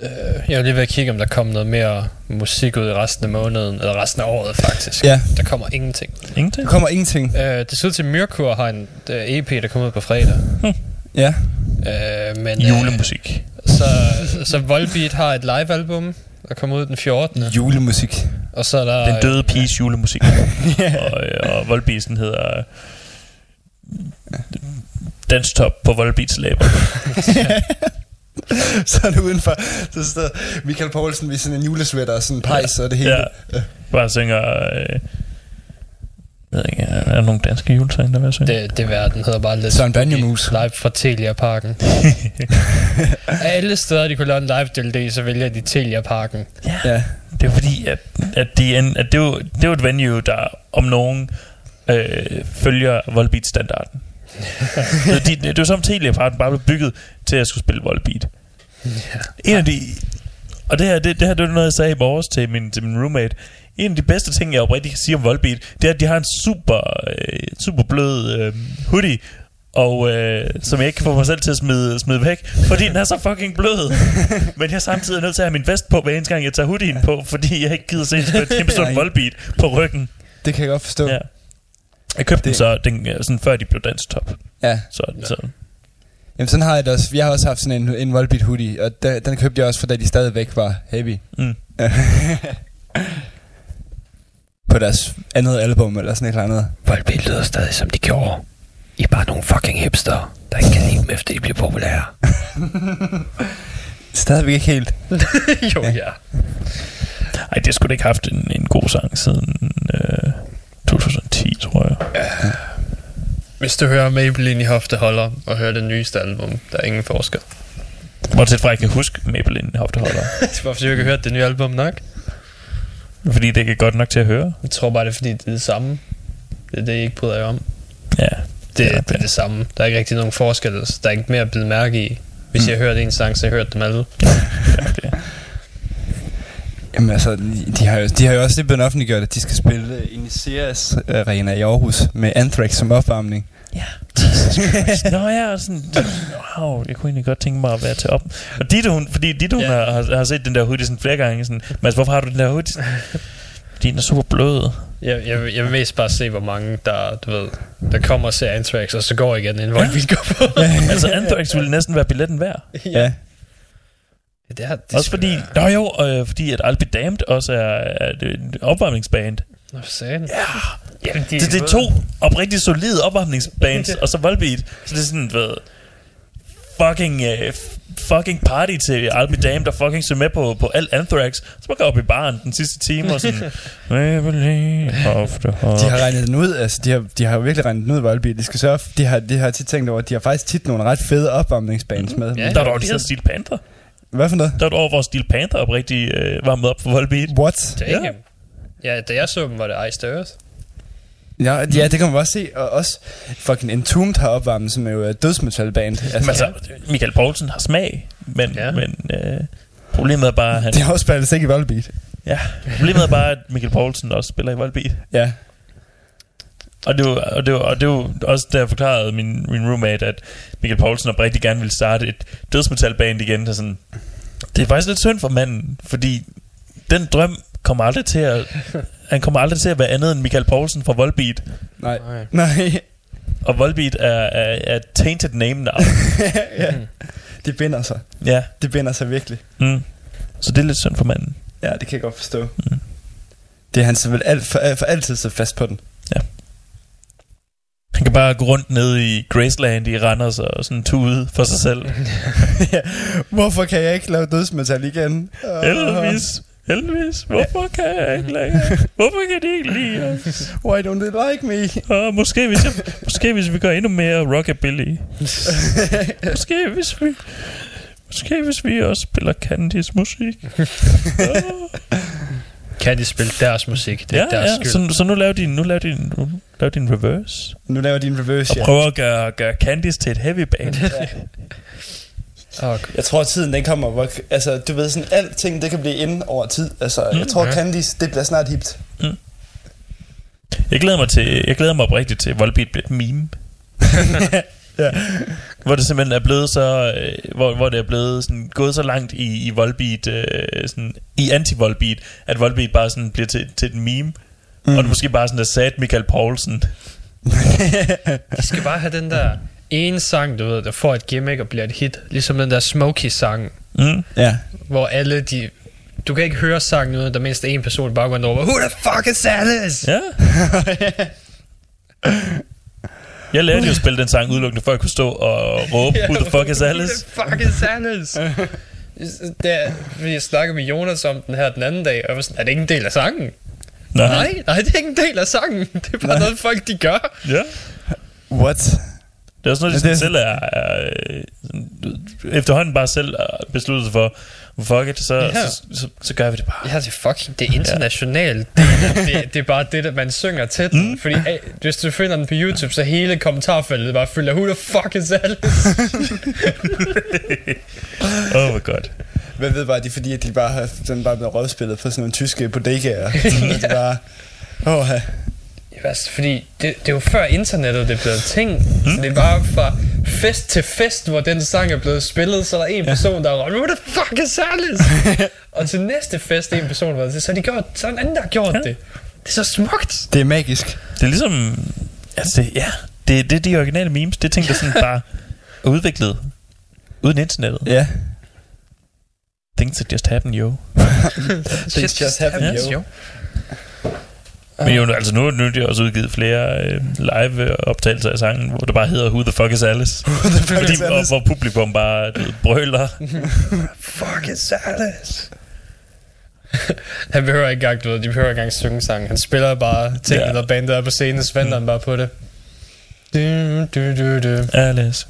Øh, jeg vil lige ved at kigge, om der kommer noget mere musik ud i resten af måneden, eller resten af året faktisk. Ja. Der kommer ingenting. Ingenting. Der kommer ingenting. Øh, det ser ud til, at Myrkur har en uh, EP, der kommer ud på fredag. Ja. Øh, men, øh, Julemusik. så, så Volbeat har et live-album, der kommer ud den 14. Julemusik. Og så er der... Den døde piges julemusik. og, øh, og Volbeatsen hedder... øh, Danstop på Volbeats læber. så er det udenfor. Så står Michael Poulsen med sådan en julesweater og sådan en pejs og det hele. Ja. Bare synger... Øh, ved ikke, er der nogle danske julesange, der vil jeg? Det, det værd, den hedder bare Let's Søren Boogie Banjomus. Live fra Telia Parken. Alle steder, de kunne lave en live DVD, så vælger de Telia Parken. Ja. Det er fordi, at, at, det, er en, at det, er jo, det er jo et venue, der om nogen øh, følger Volbeat-standarden. Så de, det er jo som Telia bare, bare blev bygget til at skulle spille Volbeat. En af de Og det her, det, det her, det er noget, jeg sagde i morges til min, til min roommate. En af de bedste ting, jeg oprigtigt kan sige om Volbeat, det er, at de har en super, øh, super blød øh, hoodie, og øh, som jeg ikke kan få mig selv til at smide, smide væk, fordi den er så fucking blød. Men jeg er samtidig nødt til at have min vest på, hver eneste gang jeg tager hoodien på, fordi jeg ikke gider se en kæmpe stor Nej. Volbeat på ryggen. Det kan jeg godt forstå. Ja. Jeg købte den Det- så, den, øh, sådan før de blev dansk top. ja. Så, så Jamen sådan har jeg det også. Jeg har også haft sådan en, en Volbeat hoodie, og den, den købte jeg også, for da de stadigvæk var heavy. mm. På deres andet album, eller sådan et eller andet. Volbeat lyder stadig som de gjorde. I er bare nogle fucking hipster, der ikke kan lide dem, efter de bliver populære. Stadigvæk ikke helt. jo, ja. Ej, det skulle da ikke haft en, en god sang siden øh, 2010, tror jeg. Hvis du hører Maybelline i hofteholder og hører det nyeste album, der er ingen forskel. Bortset fra, at jeg kan huske Maybelline hofteholder. Hvorfor du ikke har hørt det nye album nok? Fordi det ikke er godt nok til at høre. Jeg tror bare, det er fordi, det er det samme. Det er det, I ikke bryder jer om. Ja, Det, Ja, ja, det er det- det samme. Der er ikke rigtig nogen forskel. så Der er ikke mere at bide mærke i. Hvis Mm. jeg har hørt en sang, så jeg hørt dem alle. ja det. Jamen altså, de- har, jo, de har jo også lige blevet offentliggjort, at de skal spille øh, inde i Ceres Arena i Aarhus med Anthrax som opvarmning. Ja. Nå ja, og sådan, wow, jeg kunne egentlig godt tænke mig at være til op. Og Ditte, hun, fordi Ditte, hun Ja. har, har, set den der hoodie sådan flere gange. Sådan, Mads, hvorfor har du den der hoodie? Fordi den er super blød. Jeg, jeg, jeg vil mest bare se, hvor mange, der, du ved, der kommer og ser Anthrax, og så går igen, inden Volbeat går på. altså, Anthrax ville næsten være billetten værd. Ja. Det er, det Også fordi, nå jo, øh, fordi at I'll Be Damned også er, er det en opvarmningsband. Nå, for satan. Ja, Jamen, de, det, det er to oprigtigt solide opvarmningsbands, og så Volbeat. Så det er sådan, ved, fucking, uh, fucking party til I'll Be Damned, og fucking se med på, på alt Anthrax. Så man går op i baren den sidste time, og sådan, De har regnet den ud, altså de har, de har jo virkelig regnet den ud, Volbeat. De, skal sørge, de, har, de har tit tænkt over, at de har faktisk tit nogle ret fede opvarmningsbands med. Ja. Der var det, de havde Steel Panther. Hvad for noget? Der var over, hvor Steel Panther oprigtigt øh, var med op for Volbeat. What? Damn. Ja. Ja, da jeg så dem, var det Iced Earth. Ja, ja, det kan man også se. Og også fucking Entombed har opvarmet, som er jo et dødsmetalband. Altså, Altså, Michael Poulsen har smag, men, ja. Men øh, problemet er bare, han, de har også spillet ikke i Volbeat. ja, problemet er bare, at Michael Poulsen også spiller i Volbeat. Ja. Og det, var, og, det var, og det var også der jeg forklarede min, min roommate, at Michael Poulsen oprigtigt gerne ville starte et dødsmetalband igen. Så sådan, det er faktisk lidt synd for manden, fordi den drøm kommer aldrig til at... Han kommer aldrig til at være andet end Michael Poulsen fra Volbeat. Nej. Nej. Og Volbeat er, er, er et tainted name now. ja. Det binder sig. ja. Det binder sig virkelig. Mm. Så det er lidt synd for manden. Ja, det kan jeg godt forstå. Mm. Det er han så vel alt, for, for altid så fast på den. Han kan bare gå rundt ned i Graceland i Randers og sådan tude for sig selv. ja. Hvorfor kan jeg ikke lave dødsmetal igen? Uh, Heldigvis. Heldigvis. Hvorfor kan jeg ikke længere? Hvorfor kan de ikke lide os? Why don't they like me? Og måske hvis, jeg, måske hvis vi gør endnu mere rockabilly. Måske hvis vi... Måske hvis vi også spiller Candys musik. Kan de spille deres musik? Det er ja, deres ja. skyld. Så, så nu laver de, nu laver de, nu laver de en reverse. nu laver de en reverse, Og ja. prøver at gøre, gøre Candice til et heavy band. Oh, Jeg tror, at tiden den kommer, hvor, altså, du ved, sådan, alting, det kan blive inde over tid. Altså, mm, jeg tror, ja. Candice, det bliver snart hipt. Jeg glæder mig til, jeg glæder mig oprigtigt til, at Volbeat bliver et meme. Ja. Hvor det simpelthen er blevet så, øh, hvor, hvor det er blevet sådan, gået så langt i, i Volbeat, øh, sådan, i anti-Volbeat, at Volbeat bare sådan bliver til, til et meme. Mm. Og det måske bare sådan der sad Michael Poulsen. De skal bare have den der ene sang, du ved, der får et gimmick og bliver et hit. Ligesom den der Smokey-sang, Mm. ja. hvor alle de... Du kan ikke høre sangen uden, der mindst en person i baggrunden, der råber, Who the fuck is Alice? Ja. Jeg lærte jo at spille den sang udelukkende, for at kunne stå og råbe, who the fuck is Alice? Who the fuck is Alice? det er, fordi jeg snakkede med Jonas om den her den anden dag, og jeg var sådan, er det ikke en del af sangen? Nej. Nej, nej, det er ikke en del af sangen. Det er bare Nej. noget, folk de gør. Ja. What? Det er også noget, de sådan det- selv er, er øh, sådan, efterhånden bare selv besluttet sig for, fuck it, så, Ja. så, så, så gør vi det bare. Ja, det er fucking, det er internationalt. Det, det, det er bare det, der man synger til den. Mm. Fordi eh, hvis du finder den på YouTube, så hele kommentarfeltet bare who the fuck is Alice? Åh, oh, hvor godt. Hvad ved bare, det er fordi, at de bare har den bare blevet rådspillet på sådan nogle tyske bodegaer. Det er bare... Åh, ja. Altså, fordi det, det er jo før internettet det er blevet ting. Mm. Så det er bare fra fest til fest, hvor den sang er blevet spillet, så er der en person, der har råbt, what the fuck is Alice? og til næste fest, en person til, så de gjort, så er en anden, der har gjort Ja. det. Det er så smukt. Det er magisk. Det er ligesom... Altså, det, ja, det, det er de originale memes. Det er ting, der sådan bare er udviklet uden internettet. Ja. Things that just happen, yo. Things just happen, happens, yo. Men jo, altså nu, nu er de også udgivet flere øh, live optagelser af sangen, hvor det bare hedder Who the fuck is Alice? Fordi, is Alice? hvor publikum bare ved, brøler. Fuck is Alice? han behøver ikke engang, du ved, de behøver ikke engang synge sang. Han spiller bare ting, Ja. ja. når bandet er på scenen, så venter han bare på det. Du, du, du, du. Alice.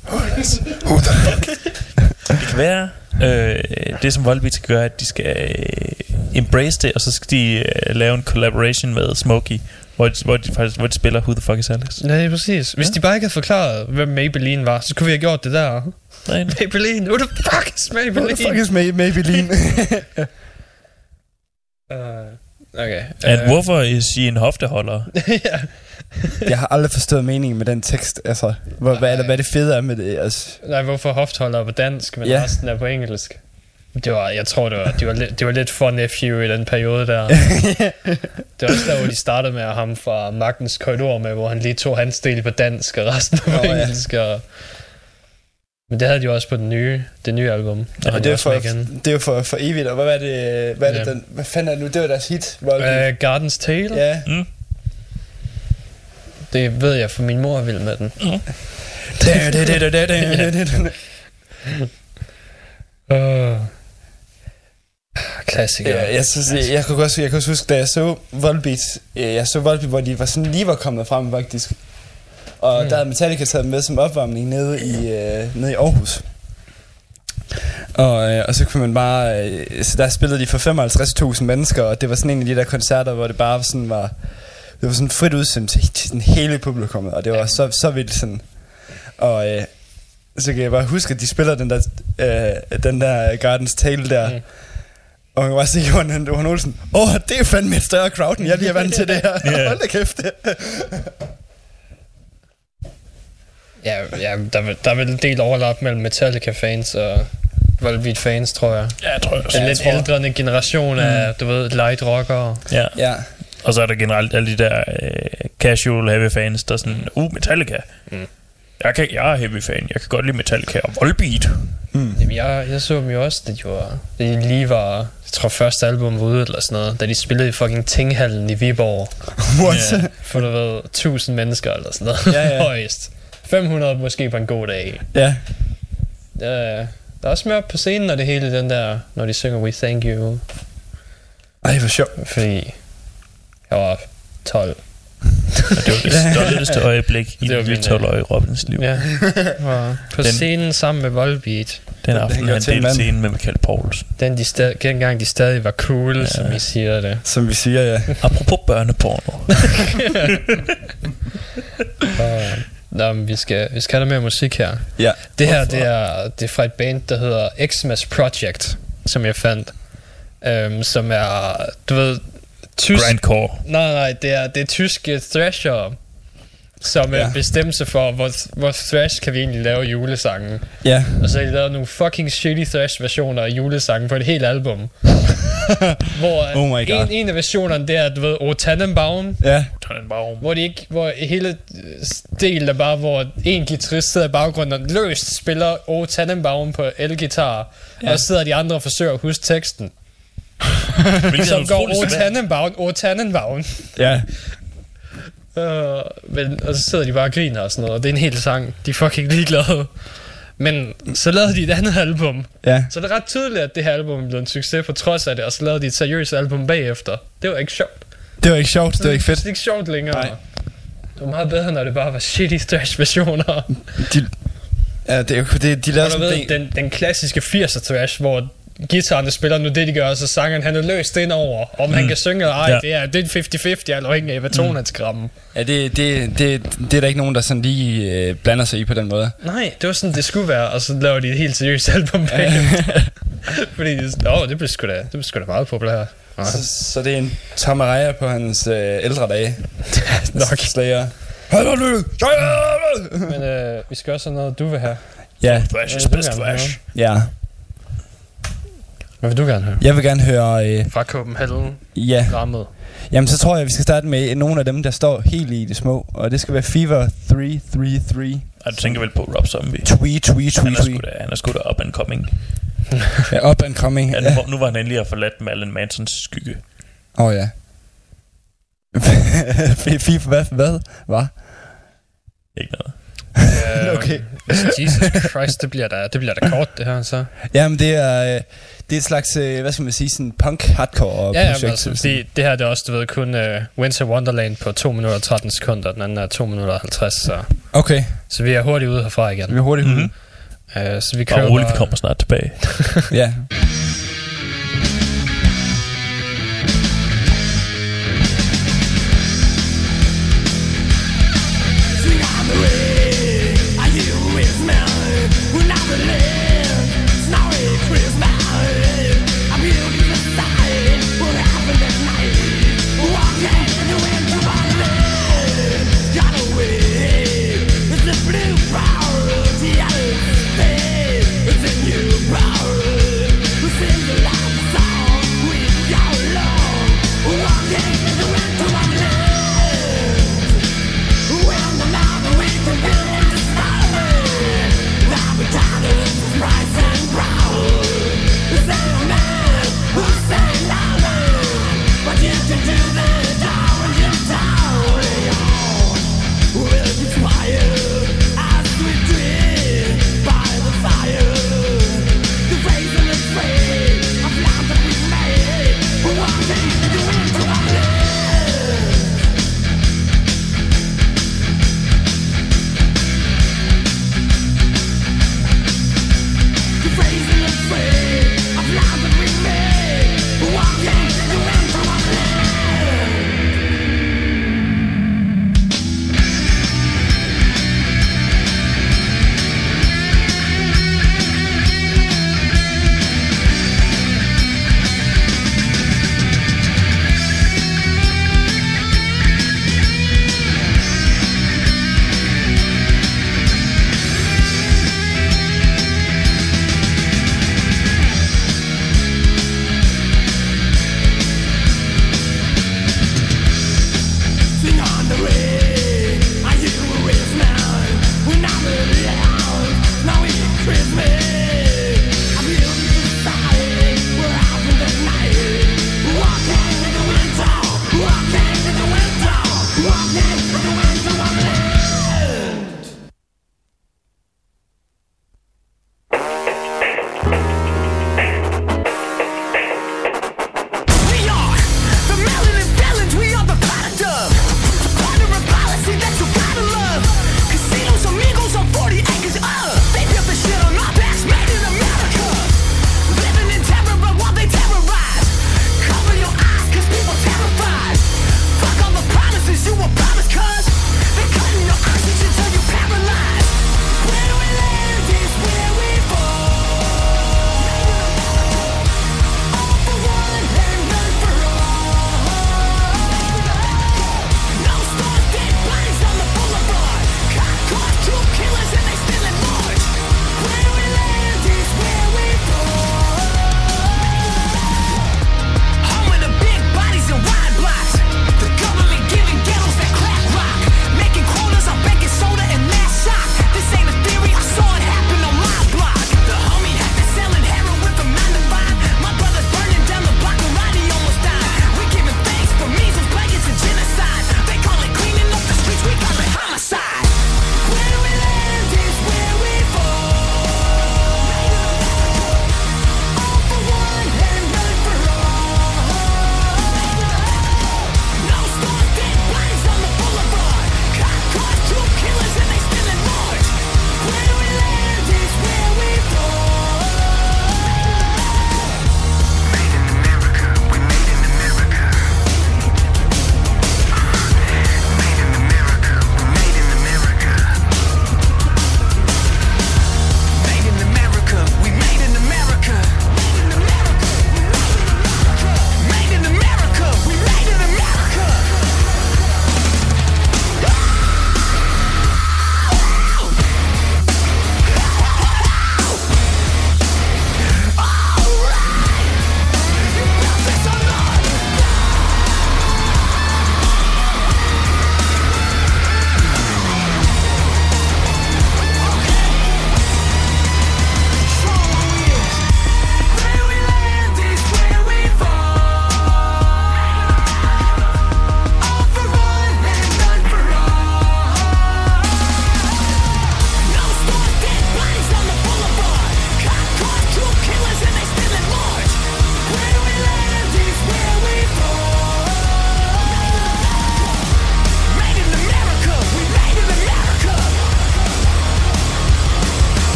Det kan være, øh, det som Volbeat skal gøre, at de skal øh, embrace det, og så skal de øh, lave en collaboration med Smokey, hvor de, hvor de faktisk hvor de spiller Who the fuck is Alice. Ja, præcis. Hvis Ja. de bare ikke havde forklaret, hvem Maybelline var, så kunne vi have gjort det der. Nej, Maybelline, who the fuck is Maybelline? the fuck is May- Maybelline? Uh, okay. And Øh, hvorfor is she en hofteholder? ja. jeg har aldrig forstået meningen med den tekst. Altså, hvor, hvad, er det, hvad er det fede er med det? Altså, Nej, hvorfor hoftholder på dansk, men ja. resten er på engelsk? Det var, jeg tror, det var, det var, lidt, det var lidt for nephew i den periode der. det var også der, hvor de startede med ham fra Magtens Korridor med, hvor han lige tog hans del på dansk, og resten var på ja. engelsk. Og... Men det havde de jo også på den nye, det nye album. Ja, havde det de er for, det er jo for, for evigt, og hvad er det, hvad, er det Ja. den, hvad fanden er det nu? Det var deres hit. Volbeat. Uh, Garden's Tale? Ja. Mm. Det ved jeg, for min mor er vild med den. Uh, klassiker. Ja, jeg, synes, jeg, jeg, kunne også, jeg kan også huske, da jeg så Volbeat, øh, jeg så Volbeat, hvor de var sådan lige var kommet frem faktisk. Og Mm. der havde Metallica taget dem med som opvarmning nede i, øh, nede i Aarhus. Og, øh, og så kunne man bare, øh, så der spillede de for 55.000 mennesker, og det var sådan en af de der koncerter, hvor det bare sådan var, det var sådan frit udsendt til, til sådan hele publikummet, og det var så, så vildt sådan. Og øh, så kan jeg bare huske, at de spiller den der, øh, den der Gardens Tale der, Mm. Mm. Og man kan bare se, Johan, Johan Olsen, åh, oh, det er fandme et større crowd, end jeg lige er vant til det her. Yeah. Hold da kæft. Ja, ja der, er vel- der er vel en del overlap mellem Metallica-fans og Volbeat-fans, tror jeg. Ja, jeg tror jeg også. Jeg lidt ældre generation af, du ved, light rockere. Ja. ja. Og så er der generelt alle de der øh, casual heavy fans, der er sådan, uh, Metallica. Mm. Jeg, kan, jeg er heavy fan, jeg kan godt lide Metallica og Volbeat. Mm. Jamen, jeg, jeg så dem jo også, da de, var, da de lige var, jeg tror første album var ude eller sådan noget, da de spillede i fucking Tinghallen i Viborg. What? Ja. For du ved, 1000 mennesker eller sådan noget. Ja, ja. Højst. 500 måske på en god dag. ja. Ja, der er også mere på scenen, og det hele den der, når de synger We Thank You. Ej, hvor sjovt. Fordi jeg var 12. Og det var det stolteste øjeblik i Det var det min, 12 årige Robins liv. Ja, på Den- scenen sammen med Volbeat. Den Den aften, han delte scenen med Michael Poulsen. Den, de stad, dengang de stadig var cool, ja. som I siger det. Som vi siger, ja. Apropos børneporno. Og, nå, men vi skal, vi skal have noget mere musik her. Ja. Det her, Hvorfor? det er, det er fra et band, der hedder Xmas Project, som jeg fandt. Øhm, som er, du ved, tysk... Grindcore. Nej, nej, det er, det er tyske thrasher, som ja. Ja. er bestemt sig for, hvor, hvor thrash kan vi egentlig lave julesangen. Ja. Og så har de lavet nogle fucking shitty thrash versioner af julesangen på et helt album. hvor Oh my God. en, en af versionerne, det er, du ved, O Tannenbaum, Ja. Tannenbaum. hvor de ikke, hvor hele øh, delen er bare, hvor en guitarist sidder i baggrunden og løst spiller O Tannenbaum på elgitar, ja. og så sidder de andre og forsøger at huske teksten. Er Som går utroligt O svært. Tannenbaum, O Tannenbaum. Ja. Uh, men, og så sidder de bare og griner og sådan noget, og det er en hel sang. De er fucking ligeglade. Men så lavede de et andet album. Ja. Så det er ret tydeligt, at det her album blev en succes på trods af det, og så lavede de et seriøst album bagefter. Det var ikke sjovt. Det var ikke sjovt, det var ikke fedt. Det er ikke sjovt længere. Nej. Det var meget bedre, når det bare var shitty thrash versioner. De, ja, det er det, de lavede sådan ved, en den, den klassiske 80'er thrash, hvor guitarerne spiller nu det, de gør, så sangeren han er løst ind over, om mm. han kan synge eller ej. Ja. Det er, det er 50-50, afhængig af, hvad tonen han skal ramme. Ja, det, det, det, det er der ikke nogen, der sådan lige øh, blander sig i på den måde. Nej, det var sådan, det skulle være, og så laver de et helt seriøst album bag. Fordi, åh, det blev sgu da, det blev sgu da meget populært. Ja. Så, så det er en Tamareja på hans øh, ældre dage. Nok. Slayer. Men øh, vi skal også have noget, du vil have. Ja, jeg gerne thrash. ja. Hvad vil du gerne høre? Jeg vil gerne høre... Øh, Fra Copenhagen ja, rammet. jamen så tror jeg, vi skal starte med nogle af dem, der står helt i det små. Og det skal være Fever 333. Ej, du tænker vel på Rob Zombie. Tweet, tweet, tweet, er tweet. han er sgu da up and coming. Ja, up and coming. Ja, Ja. nu, var- nu var han endelig at forladt Marilyn Mansons skygge. Åh oh, ja. FIFA, hvad? Hvad? Hvad? Ikke noget. Øh, Okay. Jesus Christ, det bliver da, det bliver da kort, det her, så. Jamen, det er, øh, det er et slags, øh, hvad skal man sige, sådan punk-hardcore Ja, ja, projekt. men altså, fordi det her det er også, du ved, kun uh, Winter Wonderland på 2 minutter og 13 sekunder, den anden er 2 minutter og 50, så, Okay, så vi er hurtigt ude herfra igen. vi er hurtigt Mhm. mm-hmm. Uh, så vi kører Bare roligt, vi kommer snart tilbage. Ja.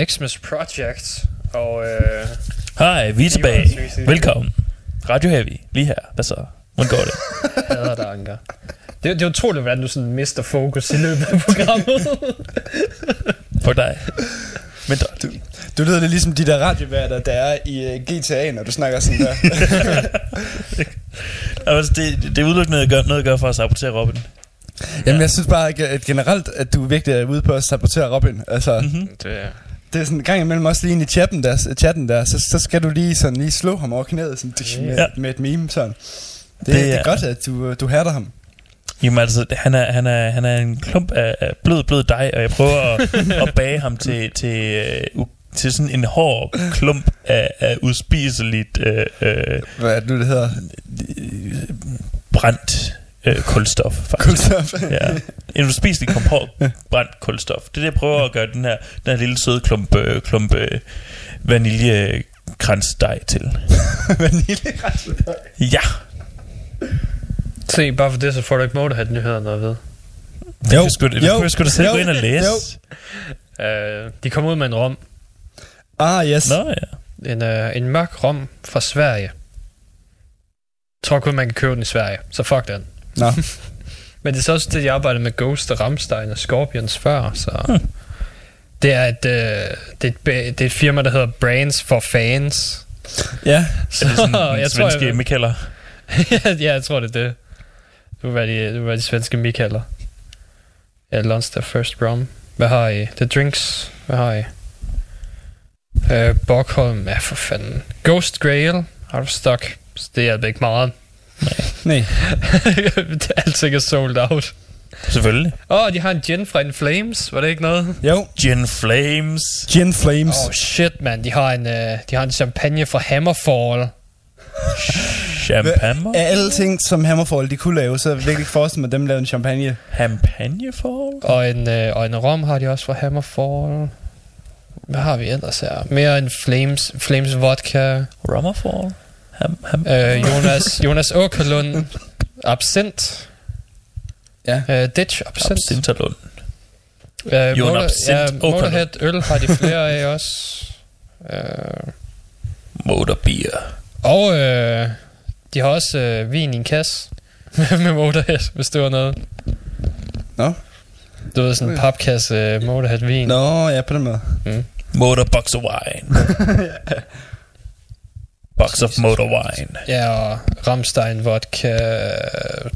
Var Xmas Project. Og øh, Hej, vi er tilbage. 360. Velkommen. Radio Heavy, lige her. Hvad så? Hvordan går det? hader dig, Anker. Det, det er utroligt, hvordan du sådan mister fokus i løbet af programmet. For dig. Men Du, du lyder lidt ligesom de der radioværter, der er i uh, GTA, når du snakker sådan der. altså, det, det er udelukkende noget, at gøre, noget at gøre for at sabotere Robin. Jamen, jeg synes bare at at generelt, at du virkelig er ude på at sabotere Robin. Altså, Mm-hmm. det, det er sådan en gang imellem også lige ind i chatten der, chatten der så, så skal du lige sådan lige slå ham over knæet sådan, med, Ja. med et meme sådan. Det, Det det, det er- er godt, at du, du hærder ham. Jamen altså, han er, han er, han er en klump af, af blød, blød dej, og jeg prøver at, at bage ham til, til, øh, u- til sådan en hård klump af, af uspiseligt øh, øh, Hvad er det nu, det hedder? brændt øh, kulstof, faktisk. Kulstof. Ja. En uspiselig komport brændt kulstof. Det er det, jeg prøver at gøre den her, den her lille søde klump, øh, klump øh, vaniljekransdej til. Vaniljekrans. Ja. se, bare for det, så får du ikke Motorhead-nyhederne at vide. Det Jo. det Jo. kan jeg sgu da selv Jo. gå ind og læse. Jo. Uh, de kom ud med en rom. Ah, yes. Nå ja. En, uh, en mørk rom fra Sverige. Jeg tror kun, man kan købe den i Sverige. Så fuck den. Nå. Men det er så også det, de arbejder med Ghost og Rammstein og Scorpions før, så... Det er et, øh, det, er et, det er et firma, der hedder Brains for Fans. Ja. Så Er det sådan jeg en tror, svenske jeg, Mikaeler? ja, jeg tror, det er det. Det vil være de, det vil være de svenske Mikaeler. Ja, Lunster First Rum. Hvad har I? The Drinks. Hvad har I? Øh, Borgholm. Ja, for fanden. Ghost Grail. Out of stock. Så det er ikke meget. Nej. det er alting er sold out. Selvfølgelig. Åh, oh, de har en gin fra In Flames. Var det ikke noget? Jo. Gin Flames. Gin Flames. Oh shit, man. De har en, uh, de har en champagne fra Hammerfall. Champagne. Af alle ting, som Hammerfall de kunne lave, så er jeg virkelig ikke forestille mig, at dem lavede en champagne. Champagnefall? Og en, øh, og en rom har de også fra Hammerfall. Hvad har vi ellers her? Mere en Flames, Flames Vodka. Rummerfall? Ham, ham. Øh, Jonas, Jonas Åkerlund. Absint. Ja. Øh, Ditch Absint. Absinterlund. Øh, Jon Absint ja. Motorhead øl har de flere af også. Øh, Motorbier. og øh, de har også øh, vin i en kasse. med Motorhead, hvis det var noget. Nå. Du ved, sådan en papkasse øh, Motorhead-vin. Nå, ja, på den måde. Motorbox of wine. Box of motor wine. Ja, og Ramstein Vodka,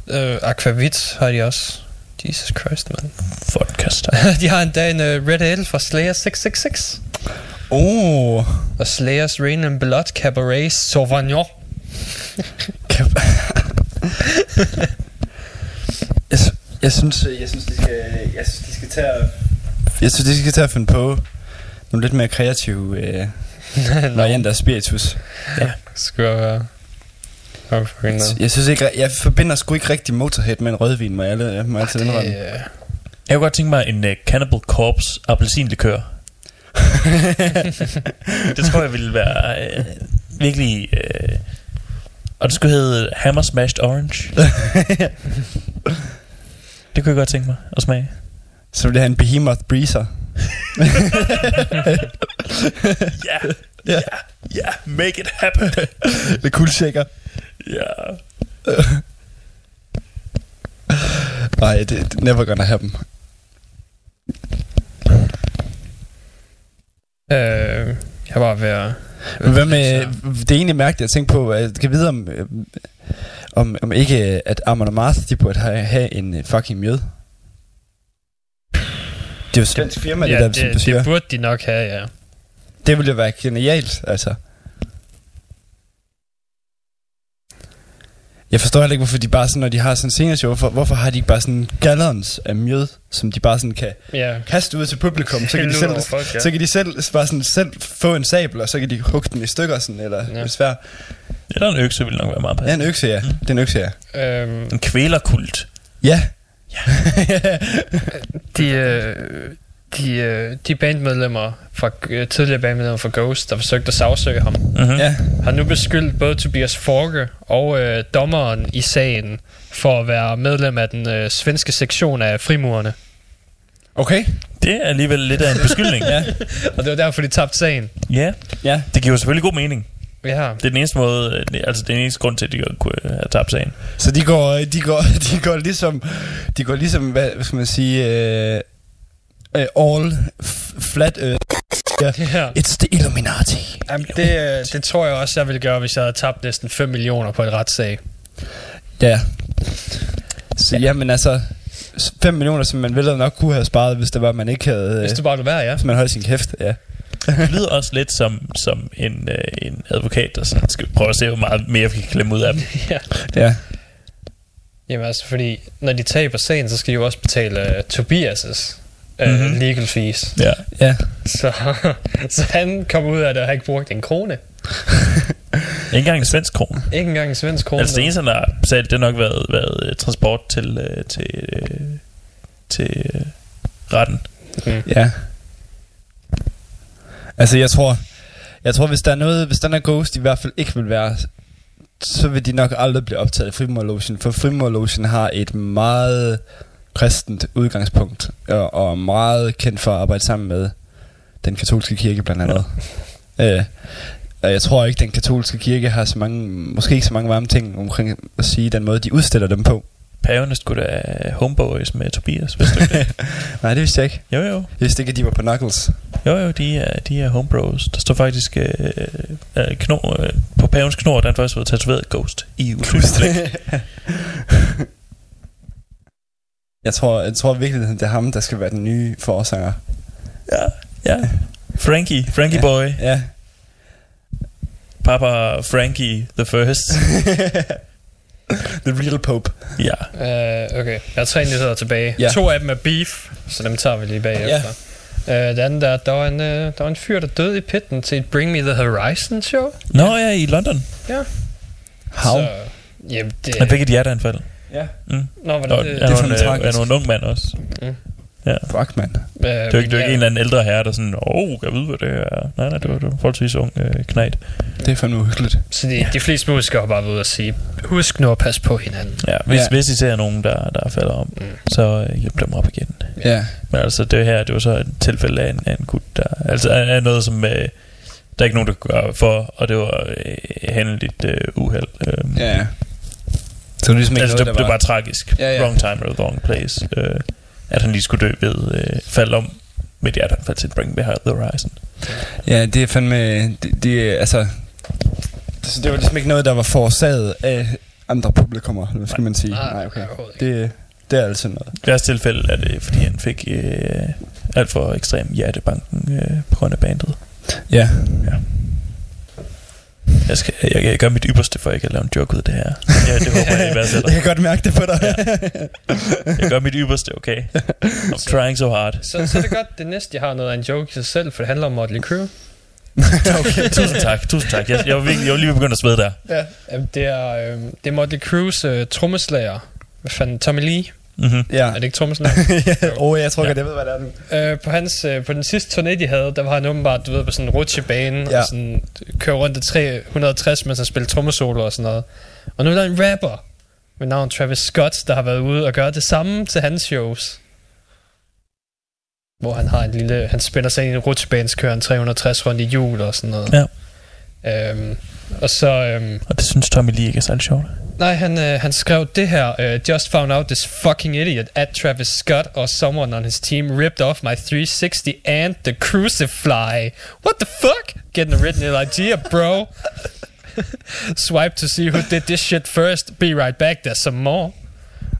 øh, Aquavit har de også. Jesus Christ, man. Vodka de har endda en uh, Red Ale fra Slayer 666. Oh. Og Slayers Rain and Blood Cabaret Sauvignon. jeg, jeg synes, jeg synes, de skal, jeg synes, de skal tage at, jeg synes, de skal tage at finde på nogle lidt mere kreative øh, varianter af spiritus. Skulle jeg være... No. Jeg synes ikke, jeg forbinder sgu ikke rigtig Motorhead med en rødvin, må jeg, jeg må altid indrømme. Det, øh, Jeg kunne godt tænke mig en uh, Cannibal Corpse appelsinlikør. det tror jeg ville være uh, virkelig... Uh, og det skulle hedde Hammer Smashed Orange. det kunne jeg godt tænke mig at smage. Så vil jeg have en Behemoth Breezer. Ja, ja, ja, make it happen. Lidt kuldshaker. ja. Nej, det, det never gonna happen. øh, jeg var ved at... Hvad med, det er egentlig mærkeligt at tænke på, at jeg kan vide om, øh, om, om ikke, at Amon Amarth, de burde have, have en øh, fucking mjød. Det er jo svensk firma, Ja, det der, som du det, siger. det burde de nok have, ja. Det ville jo være genialt, altså. Jeg forstår heller ikke, hvorfor de bare sådan, når de har sådan en sceneshow, hvorfor, hvorfor har de ikke bare sådan gallons af mjød, som de bare sådan kan Ja. kaste ud til publikum, så kan de selv, folk, ja. så kan de selv, bare sådan, selv få en sabel, og så kan de hugge den i stykker, sådan, eller Ja. ja. svær. Eller en økse ville nok være meget Ja, passende. en økse, ja. Det er en økse, ja. Øhm, En kvælerkult. Ja. de, øh, de, øh, de bandmedlemmer fra, øh, tidligere bandmedlemmer fra Ghost, der forsøgte at sagsøge ham, Mm-hmm. ja. har nu beskyldt både Tobias Forge og øh, dommeren i sagen for at være medlem af den øh, svenske sektion af frimurerne. Okay. Det er alligevel lidt af en beskyldning. Ja, Og det var derfor, de tabte sagen. ja, ja. det giver selvfølgelig god mening. Ja. Det er den eneste måde, øh, altså den eneste grund til, at de kunne øh, have tabt sagen. Så de går, de går, de går ligesom, de går ligesom, hvad, skal man sige, uh, uh, all flat earth. Ja. ja. It's the Illuminati. Jamen, det, øh, det tror jeg også, jeg ville gøre, hvis jeg havde tabt næsten 5 millioner på et retssag. Ja. Så jamen altså, 5 millioner, som man ville nok kunne have sparet, hvis det var, man ikke havde, Hvis øh, du bare være, ja. hvis man holdt sin kæft. Ja. Det lyder også lidt som, som en, øh, en advokat, der sådan skal prøve at se, hvor meget mere vi kan klemme ud af dem. ja. Ja. Jamen altså, fordi når de taber sagen, så skal de jo også betale uh, Tobias' uh, Mhm. mm-hmm. legal fees. Ja. Ja. Så, så han kom ud af det og har ikke brugt en krone. Ikke engang en svensk krone. Ikke engang en svensk krone. Altså det eneste, han har betalt, det har nok været, været øh, transport til, øh, til, øh, til øh, retten. Mm. Ja. Altså, jeg tror, jeg tror, hvis der er noget, hvis den er Ghost i hvert fald ikke vil være, så vil de nok aldrig blive optaget i Frimurlogen, for Frimurlogen har et meget kristent udgangspunkt, og, og meget kendt for at arbejde sammen med den katolske kirke blandt andet. Ja. Øh, og jeg tror ikke, den katolske kirke har så mange, måske ikke så mange varme ting omkring at sige den måde, de udstiller dem på. Pavene skulle da homeboys med Tobias, hvis du det? Nej, det vidste jeg ikke. Jo, jo. Jeg vidste ikke, at de var på Knuckles. Jo, jo, de er, de er homebros. Der står faktisk øh, øh, knor, øh, på pavens knor, der er faktisk været tatoveret Ghost i usynligt jeg tror, jeg tror virkelig, det er ham, der skal være den nye forsanger. Ja, ja. Frankie, Frankie Ja. boy. Ja. Papa Frankie the first. The real Pope. Ja. Uh, okay, jeg har tre nyheder tilbage. Ja. To af dem er beef, så dem tager vi lige bagefter. Ja. Uh, det andet er, der var, en, uh, der var en fyr, der døde i pitten til et Bring Me The Horizon show. Nå ja, i London. How? Så, jamen, det... Han fik et hjerteanfald. Ja. Mm. Nå, hvordan Og det... han var fandme en, øh, tragisk. var en ung mand også. Mm. Ja. Fuck, mand. Øh, Det var ikke, det var ikke en eller anden ældre herre, der sådan, åh, oh, jeg ved, hvad det er. Nej, nej, det var, det var forholdsvis ung øh, knægt. Det er fandme uhyggeligt. Så de, de fleste musikere har bare været ude og sige, husk nu at passe på hinanden. Ja, hvis, Ja. ja. hvis I ser nogen, der, der falder om, Mm. så øh, hjælp dem op igen. Ja. Men altså, det her, det var så et tilfælde af en, af en gut, der... Altså, er er noget, som... Øh, der er ikke nogen, der kunne gøre for, og det var øh, hændeligt øh, uheld. Øh, Ja. Så det er ligesom ikke altså, noget, det, der det var... bare tragisk. Ja, ja. Wrong time or wrong place. Øh, at han lige skulle dø ved øh, falde om med et hjerteanfald til Bring Me The Horizon. Ja, det er fandme... Det, det er, altså... Så det var ligesom ikke noget, der var forårsaget af andre publikummer, hvad skal man sige? Nej, okay. Det, det er altid noget. I deres tilfælde er det, fordi han fik øh, alt for ekstrem hjertebanken øh, på grund af bandet. Ja. Jeg, skal, jeg, jeg gør mit ypperste for ikke at lave en joke ud af det her. Ja, det håber jeg i hvert fald. Jeg kan godt mærke det på dig. Jeg gør mit ypperste, okay? I'm trying so hard. Så, så er det godt, det næste, jeg har noget af en joke i sig selv, for det handler om Motley Crue. okay. Tusind tak, tusind tak. Jeg, jeg, var, virkelig, jeg var lige begyndt at svede der. Ja. Jamen, det er, øh, det er Motley Crues øh, trommeslager. Hvad fanden? Tommy Lee? Mm-hmm. ja. Er det ikke trommeslager? ja. Oh, jeg tror Ja. godt, jeg ved, hvad det er nu. øh, på, hans, øh, på den sidste turné, de havde, der var han åbenbart, du ved, på sådan en rutsjebane, Ja. og sådan kører rundt i 360, mens han spiller trommesolo og sådan noget. Og nu er der en rapper med navn Travis Scott, der har været ude og gøre det samme til hans shows. Hvor han har en lille, han spiller sig ind i en rutsjebane, kører en 360 rundt i hjul og sådan noget. Ja. Øhm, og så, øhm, Og det synes Tommy lige ikke er særlig sjovt. Nej, han, øh, han skrev det her. Uh, just found out this fucking idiot at Travis Scott or someone on his team ripped off my 360 and the crucifly. What the fuck? Getting a original idea, bro. Swipe to see who did this shit first. Be right back, there's some more.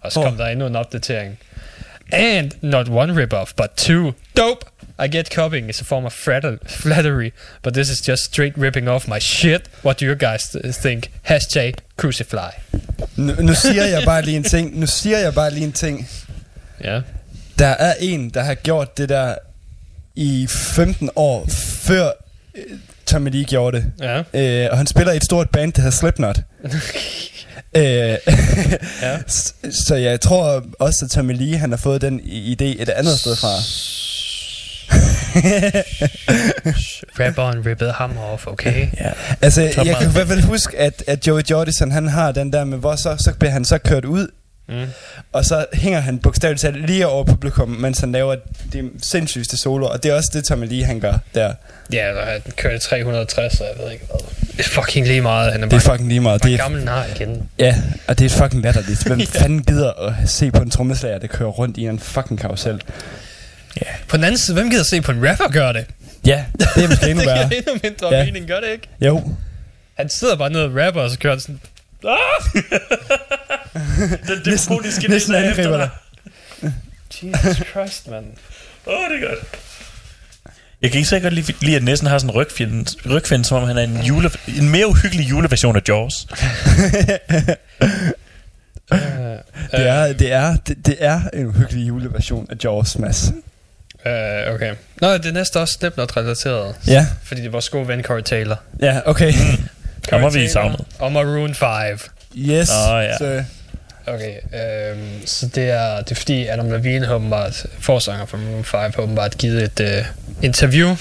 Og så kom der endnu en opdatering. And not one rip-off, but two. Dope! I get copying is a form of flattery, but this is just straight ripping off my shit. What do you guys th- think? Hashtag crucifly. Nu, nu siger jeg bare lige en ting. Nu siger jeg bare lige en ting. Ja. Der er en, der har gjort det der i 15 år, før øh, Tommy Lee gjorde det. Ja. Øh, og han spiller i et stort band, der hedder Slipknot. øh, Ja. s- så jeg tror også, at Tommy Lee han har fået den idé et andet sted fra. Rapperen rippede ham off, okay? Ja. altså, jeg kan i hvert fald huske, at, at Joey Jordison, han har den der med, hvor så, så bliver han så kørt ud Mm. Og så hænger han bogstaveligt talt lige over publikum, mens han laver de sindssygste solo. Og det er også det, Tommy Lee han gør der. Ja, når han kørte 360, og jeg ved ikke hvad. Det er fucking lige meget. Han er Det er bare, fucking lige meget. Det er, gammel nar igen. ja, og det er fucking latterligt. Hvem fanden gider at se på en trommeslager, der kører rundt i en fucking karusel? På den anden side, hvem gider se på en rapper gøre det? Ja, det er måske endnu det giver værre. endnu mindre Ja. mening, gør det ikke? Jo, Han sidder bare nede og rapper, og så kører han sådan... Ah! Den Næsten- dæmoniske næsten er efter dig. Jesus Christ, mand. Åh, oh, det er godt. Jeg kan ikke så godt lide, at næsten har sådan en rygfjende, rygfjende, som om han er en, jule, en mere uhyggelig juleversion af Jaws. Uh, det er, det er, det, det er en uhyggelig juleversion af Jaws, Mads. Uh, okay. Nå, det er næste også Slipknot-relateret. Ja, Fordi det var vores gode ven Corey Taylor. ja, okay. Ham har vi Taylor savnet. Og Maroon 5. Yes. Åh, ja. Så, Okay, øhm, så det er, det er fordi Adam Levine åbenbart, forsanger for Maroon 5, har åbenbart givet et øh, interview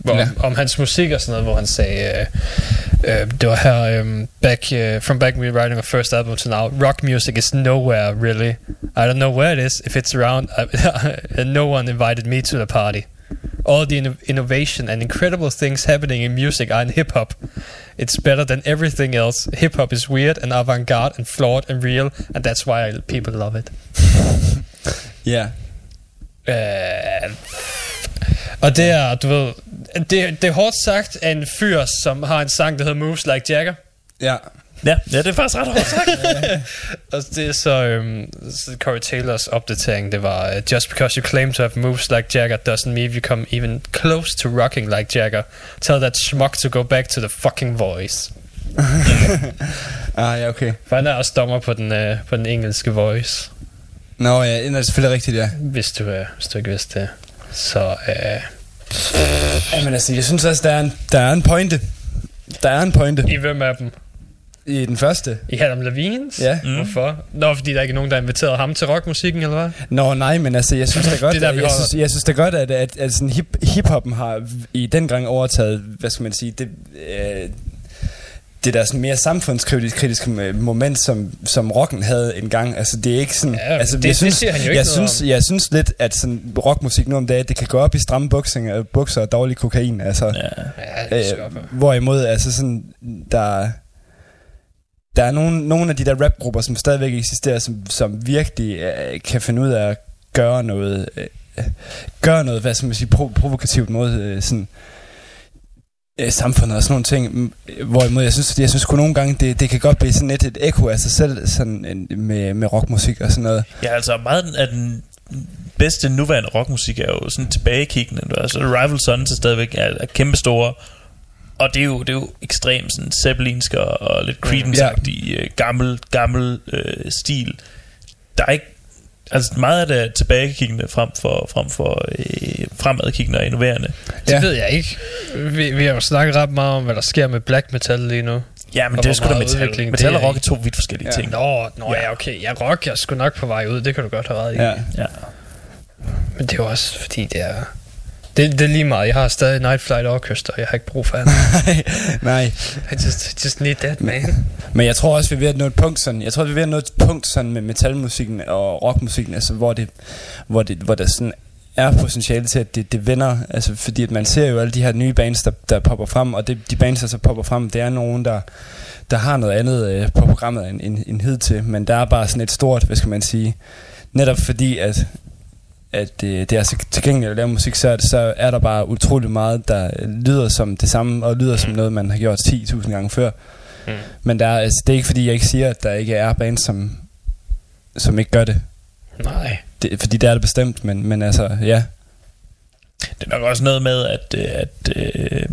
hvor, Ja. om hans musik og sådan noget, hvor han sagde, øh, øh, det var her, øh, back, uh, from back me writing a first album to now, rock music is nowhere really. I don't know where it is, if it's around, I, no one invited me to the party. All the inno- innovation and incredible things happening in music are in hip hop. It's better than everything else. Hip hop is weird and avant garde and flawed and real, and that's why people love it. ja. Øh, og det er, du ved, det, det er hårdt sagt af en fyr, som har en sang, der hedder Moves Like Jagger. Ja. Ja, ja, det er faktisk ret hårdt sagt. Og det er så, øhm, så Corey Taylors opdatering, det var, uh, Just because you claim to have moves like Jagger doesn't mean you come even close to rocking like Jagger. Tell that schmuck to go back to the fucking voice. Ah, ja, okay. For han er også dommer på den, øh, på den engelske voice, Nå, ja, det er selvfølgelig rigtigt, ja. hvis du, øh, hvis du ikke vidste det. Så øh, Jamen altså, jeg synes også, der er en, der er en pointe. Der er en pointe i hvem af dem? i den første. I Adam Levines? Ja. Mm. Hvorfor? Nå, fordi der ikke er nogen, der har inviteret ham til rockmusikken, eller hvad? Nå, nej, men altså, jeg synes da godt, Det er der, jeg, synes, jeg synes da godt, at, at, at sådan hip, hiphoppen har i den gang overtaget, hvad skal man sige, det, øh, det der sådan mere samfundskritiske moment, som, som rocken havde engang. Altså, det er ikke sådan... Ja, altså, det- jeg det synes, siger han jo ikke jeg synes, om. jeg synes lidt, at sådan rockmusik nu om dagen, det kan gå op i stramme bukser, bukser og dårlig kokain. Altså, Ja. Ja, det. Øh, hvorimod, altså sådan, der, der er nogle, nogle af de der rapgrupper, som stadigvæk eksisterer, som, som virkelig øh, kan finde ud af at gøre noget, øh, gøre noget, hvad skal man sige, pro- provokativt mod øh, sådan, øh, samfundet og sådan nogle ting. Hvorimod, jeg synes, jeg synes kun nogle gange, det, det kan godt blive sådan lidt et ekko af sig selv, sådan med, med rockmusik og sådan noget. Ja, altså meget af den bedste nuværende rockmusik er jo sådan tilbagekiggende. Altså Rival Sons er stadigvæk er, er kæmpe store. Og det er jo, det er jo ekstremt sådan Zeppelinsk og, og lidt Creedence-agtig øh, gammel, gammel øh, stil. Der er ikke Altså meget af det er tilbagekiggende frem for, frem for øh, fremadkiggende og innoverende. Det Ja. ved jeg ikke. Vi, vi har jo snakket ret meget om, hvad der sker med black metal lige nu. Ja, men Og det er sgu da metal. Metal og rock er to vidt forskellige Ja. ting. Nå, nå Ja. ja, okay. Ja, rock er sgu nok på vej ud. Det kan du godt have ret i. Ja. Ja. Men det er jo også, fordi det er... Det, det er lige meget. Jeg har stadig Night Flight Orchestra. Jeg har ikke brug for andet. Nej, I just, just need that, man. Men jeg tror også, vi er ved at nå et punkt sådan, jeg tror, vi er ved at nå et punkt sådan med metalmusikken og rockmusikken, altså hvor det, hvor det, hvor der sådan er potentiale til, at det, det vender, altså fordi at man ser jo alle de her nye bands, der, der popper frem, og det, de bands, der så popper frem, det er nogen, der, der har noget andet øh, på programmet end, end, end hidtil, men der er bare sådan et stort, hvad skal man sige, netop fordi, at at øh, det er så tilgængeligt at lave musik, så, er så er der bare utrolig meget, der lyder som det samme, og lyder som noget, man har gjort 10.000 gange før. Mm. Men der er, altså, det er ikke fordi, jeg ikke siger, at der ikke er bands, som, som ikke gør det. Nej. det. Fordi det er det bestemt, men, men altså, ja. Det er nok også noget med, at, øh, at øh,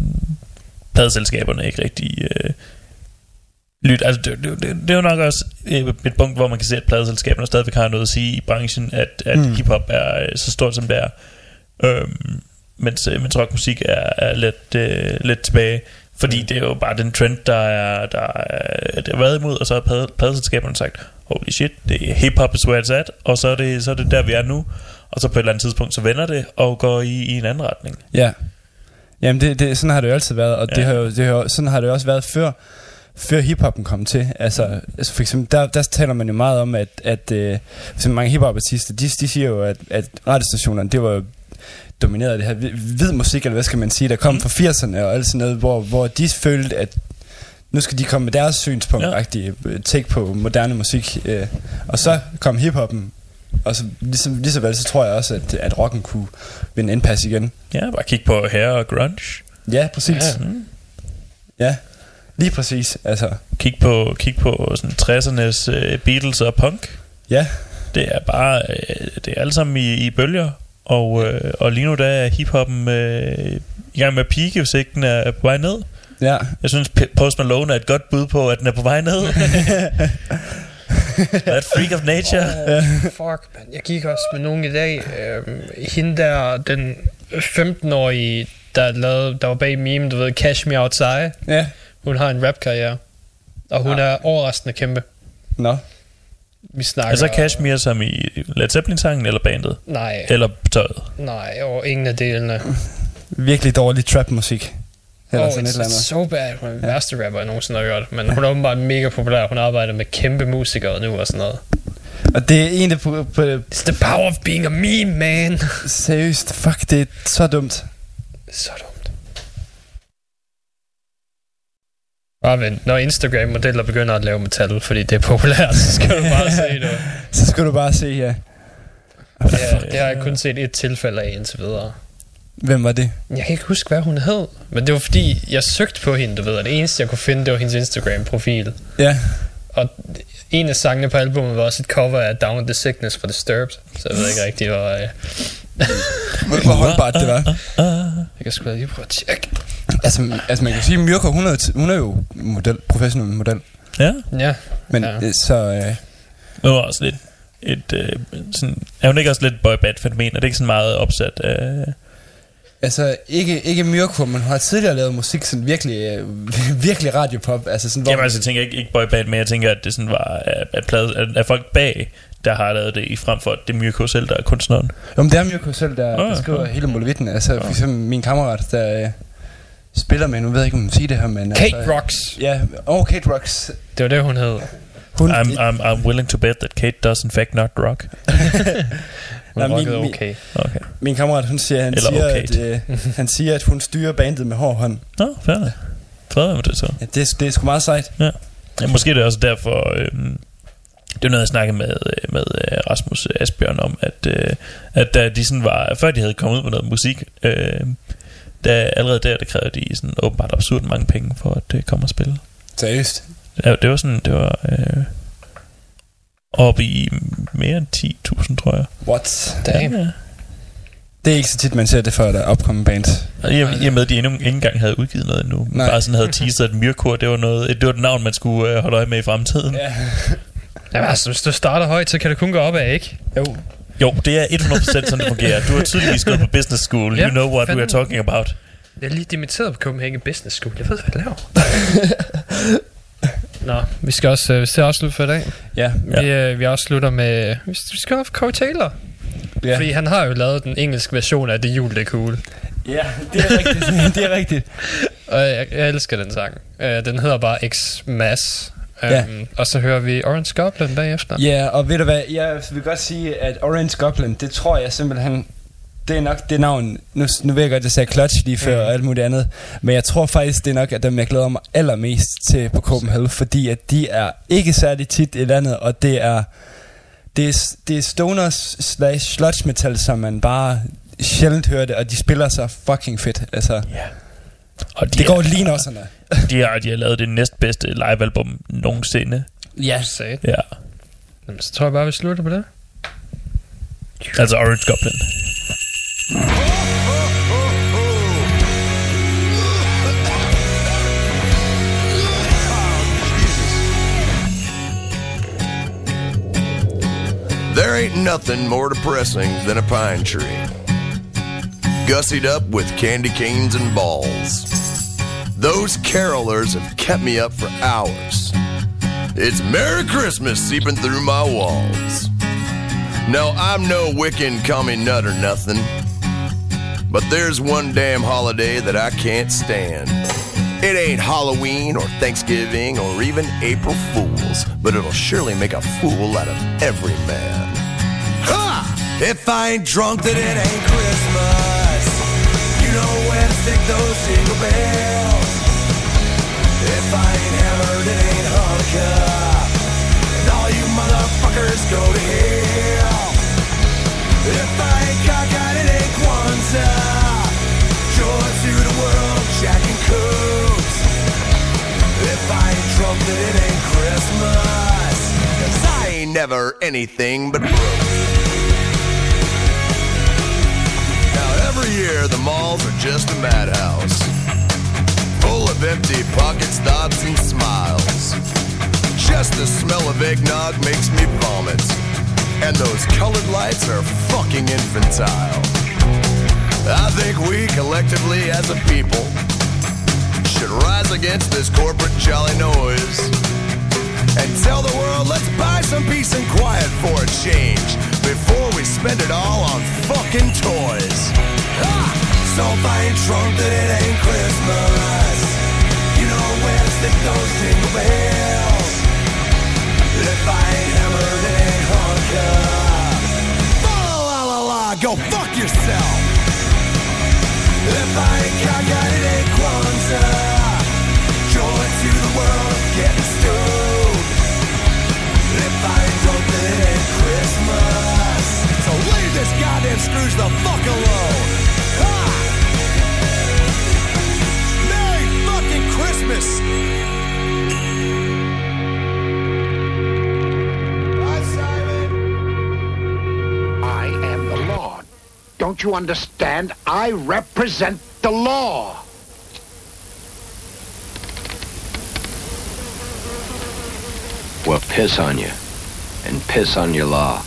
pladeselskaberne ikke rigtig øh, lytter. Altså, det, det, det, det er jo nok også øh, et punkt, hvor man kan se, at pladeselskaberne stadigvæk har noget at sige i branchen, at, at Mm. mm. hiphop er øh, så stort, som det er. Øhm, mens, øh, mens rockmusik er, er lidt, øh, lidt tilbage. Fordi det er jo bare den trend, der er, der er, der er været imod, og så har plade- pladeselskaberne sagt, holy shit, det er hip-hop is where it's at, og så er, det, så er det der, vi er nu. Og så på et eller andet tidspunkt, så vender det og går i, i en anden retning. Ja. Jamen, det, det, sådan har det jo altid været, og ja. det har jo, det har, sådan har det jo også været før. Før hiphoppen kom til. Altså, altså for eksempel, der, der taler man jo meget om, at, at øh, for mange hiphop-artister, de, de siger jo, at, at radiostationerne, det var domineret af det her hvid- musik, eller hvad skal man sige, der kom fra 80'erne og alt sådan noget, hvor, hvor de følte, at nu skal de komme med deres synspunkt, Ja. ja. take på moderne musik. Øh, og så kom hiphoppen, og så, ligesom, lige så vel, så tror jeg også, at, at rocken kunne vinde indpas igen. Ja, bare kig på hair og grunge. Ja, præcis. Ja. Ja, ja lige præcis. Altså, Kig på, kig på sådan 60'ernes uh, Beatles og punk. ja, Det er bare, øh, det er alle sammen i, i bølger. Og, øh, og lige nu der er hiphoppen øh, i gang med at peake, hvis ikke den er på vej ned. ja. Jeg synes, Post Malone er et godt bud på, at den er på vej ned. That freak of nature. Oh, fuck, man. Jeg gik også med nogen i dag. Øhm, hende der, den 15-årige, der, lavede, der var bag meme, du ved, Cash Me Outside. Ja, Hun har en rap-karriere. Og hun er overraskende kæmpe. nå. Vi snakker... Altså Kashmir som i Led Zeppelin-sangen eller bandet? Nej, Eller tøjet? nej, og ingen af delene. Virkelig dårlig trap-musik. Eller oh, sådan et it's eller andet. so bad. Hun er den værste rapper, jeg nogensinde har hørt. Men hun er åbenbart mega populær. Hun arbejder med kæmpe musikere nu og sådan noget. Og det er en, på, på, It's the power of being a meme, man. seriøst, fuck, det er så dumt. Så dumt. Bare vent, når Instagram-modeller begynder at lave metal, fordi det er populært, så skal du bare se det. Så skal du bare se her. Det, er, det har jeg kun set et tilfælde af indtil videre. Hvem var det? Jeg kan ikke huske, hvad hun hed, men det var fordi, jeg søgte på hende, du ved, og det eneste, jeg kunne finde, det var hendes Instagram-profil. Ja, Og en af sangene på albumet var også et cover af Down with the Sickness for Disturbed, så jeg ved ikke rigtig, hvor... Øh, hvor, holdbart det var. jeg kan sgu lige prøve at tjekke. Altså, altså man kan sige, Mirko, hun er, hun er jo model, professionel model. Ja. Ja, Men Ja. ja. så... Øh, Det var også lidt et, øh, sådan, er hun ikke også lidt boyband-fænomen? Er det ikke sådan meget opsat af... altså, ikke, ikke Mirko, men hun har tidligere lavet musik sådan virkelig, øh, virkelig radiopop. Altså sådan, hvor, Jamen altså, jeg tænker ikke, ikke boyband, men jeg tænker, at det sådan var at, at, plade, at, at folk bag, der har lavet det, i frem for at det er Myrko selv, der er kunstneren. Jo, men det er Mirko selv, der, Ah, der skriver ah. hele molevitten. Altså, for eksempel min kammerat, der øh, spiller med, nu ved jeg ikke, om man siger det her, men... Kate altså, Rocks. Ja, og Kate Rocks. Det var det, hun hed. Hun, I'm, I'm, I'm willing to bet that Kate does in fact not rock. Hun Nej, min- okay. Okay. min kammerat, hun siger, han Eller siger, okay. at, øh, han siger, at hun styrer bandet med hård hånd. Nå, fair nok. Fred med det så. Ja, det, er- det er sgu meget sejt. Ja, måske er det også derfor... Øh, det er noget, jeg snakkede med, øh, med øh, Rasmus Asbjørn om, at, øh, at da de sådan var, før de havde kommet ud med noget musik, øh, der, allerede der, der krævede de sådan åbenbart absurd mange penge for at øh, komme og spille. Seriøst. Ja, det var sådan, det var øh, oppe i mere end 10.000, tror jeg. What? Damn. Ja. Det er ikke så tit, man ser det før, der er opkommet bands. Og i, I og med, at de endnu ikke engang havde udgivet noget endnu. Nej. Bare sådan havde teaset, at Myrkur, det var, noget, det var et navn, man skulle øh, holde øje med i fremtiden. Ja. Jamen, altså, hvis du starter højt, så kan det kun gå op af, ikke? Jo. Jo, det er 100% sådan, det fungerer. Du har tydeligvis gået på business school. Ja, You know what we are talking about. Jeg er lige dimitteret på Copenhagen Business School. Jeg ved, hvad jeg laver. Nå, vi skal også øh, vi skal afslutte for i dag. Ja. Ja. Vi, øh, vi afslutter med... Vi skal have Corey Taylor. Ja. Fordi han har jo lavet den engelske version af Det Jul, det er cool. ja, det er rigtigt. det er rigtigt. Og jeg, jeg elsker den sang. Uh, den hedder bare X-Mass. Um, Ja. Og så hører vi Orange Goblin bagefter. Ja, og ved du hvad, jeg vil godt sige, at Orange Goblin, det tror jeg simpelthen, det er nok det navn, nu, nu ved jeg godt, at jeg sagde Clutch lige før Mm. og alt muligt andet, men jeg tror faktisk, det er nok, at dem, jeg glæder mig allermest til på Copenhagen, fordi at de er ikke særlig tit i landet, og det er, det er, det er stoners slash sludge metal, som man bare sjældent hører det, og de spiller så fucking fedt, altså, Og de det går lige når sådan de har, de har lavet det næstbedste livealbum nogensinde. Ja. Sat. Ja. Jamen, så tror jeg bare, vi slutter på det. Altså Orange Goblin. There ain't nothing more depressing than a pine tree. Gussied up with candy canes and balls. Those carolers have kept me up for hours. It's Merry Christmas seeping through my walls. No, I'm no Wiccan commie nut or nothing. But there's one damn holiday that I can't stand. It ain't Halloween or Thanksgiving or even April Fools, but it'll surely make a fool out of every man. Ha! If I ain't drunk, then it ain't Christmas. You know where to stick those jingle bells. If I ain't hammered, it ain't Hanukkah. And all you motherfuckers go to hell. If I ain't cockeyed, it ain't. Joy to the world, Jack and. If I ain't drunk, it ain't Christmas. Cause I ain't never anything but broke. Now every year the malls are just a madhouse. Full of empty pockets, thoughts, and smiles. Just the smell of eggnog makes me vomit. And those colored lights are fucking infantile. I think we collectively as a people should rise against this corporate jolly noise and tell the world let's buy some peace and quiet for a change before we spend it all on fucking toys. If I ain't drunk, that it ain't Christmas. You know where to stick those jingle bells. If I ain't hammered, it ain't Hanukkah. La la la la, go fuck yourself. If I ain't cockeyed, it ain't Kwanzaa. Joy to the world, getting stoned. If I ain't drunk, then it ain't Christmas. So leave this goddamn Scrooge the fuck alone. Christmas! I am the law. Don't you understand? I represent the law. Well, piss on you. And piss on your law.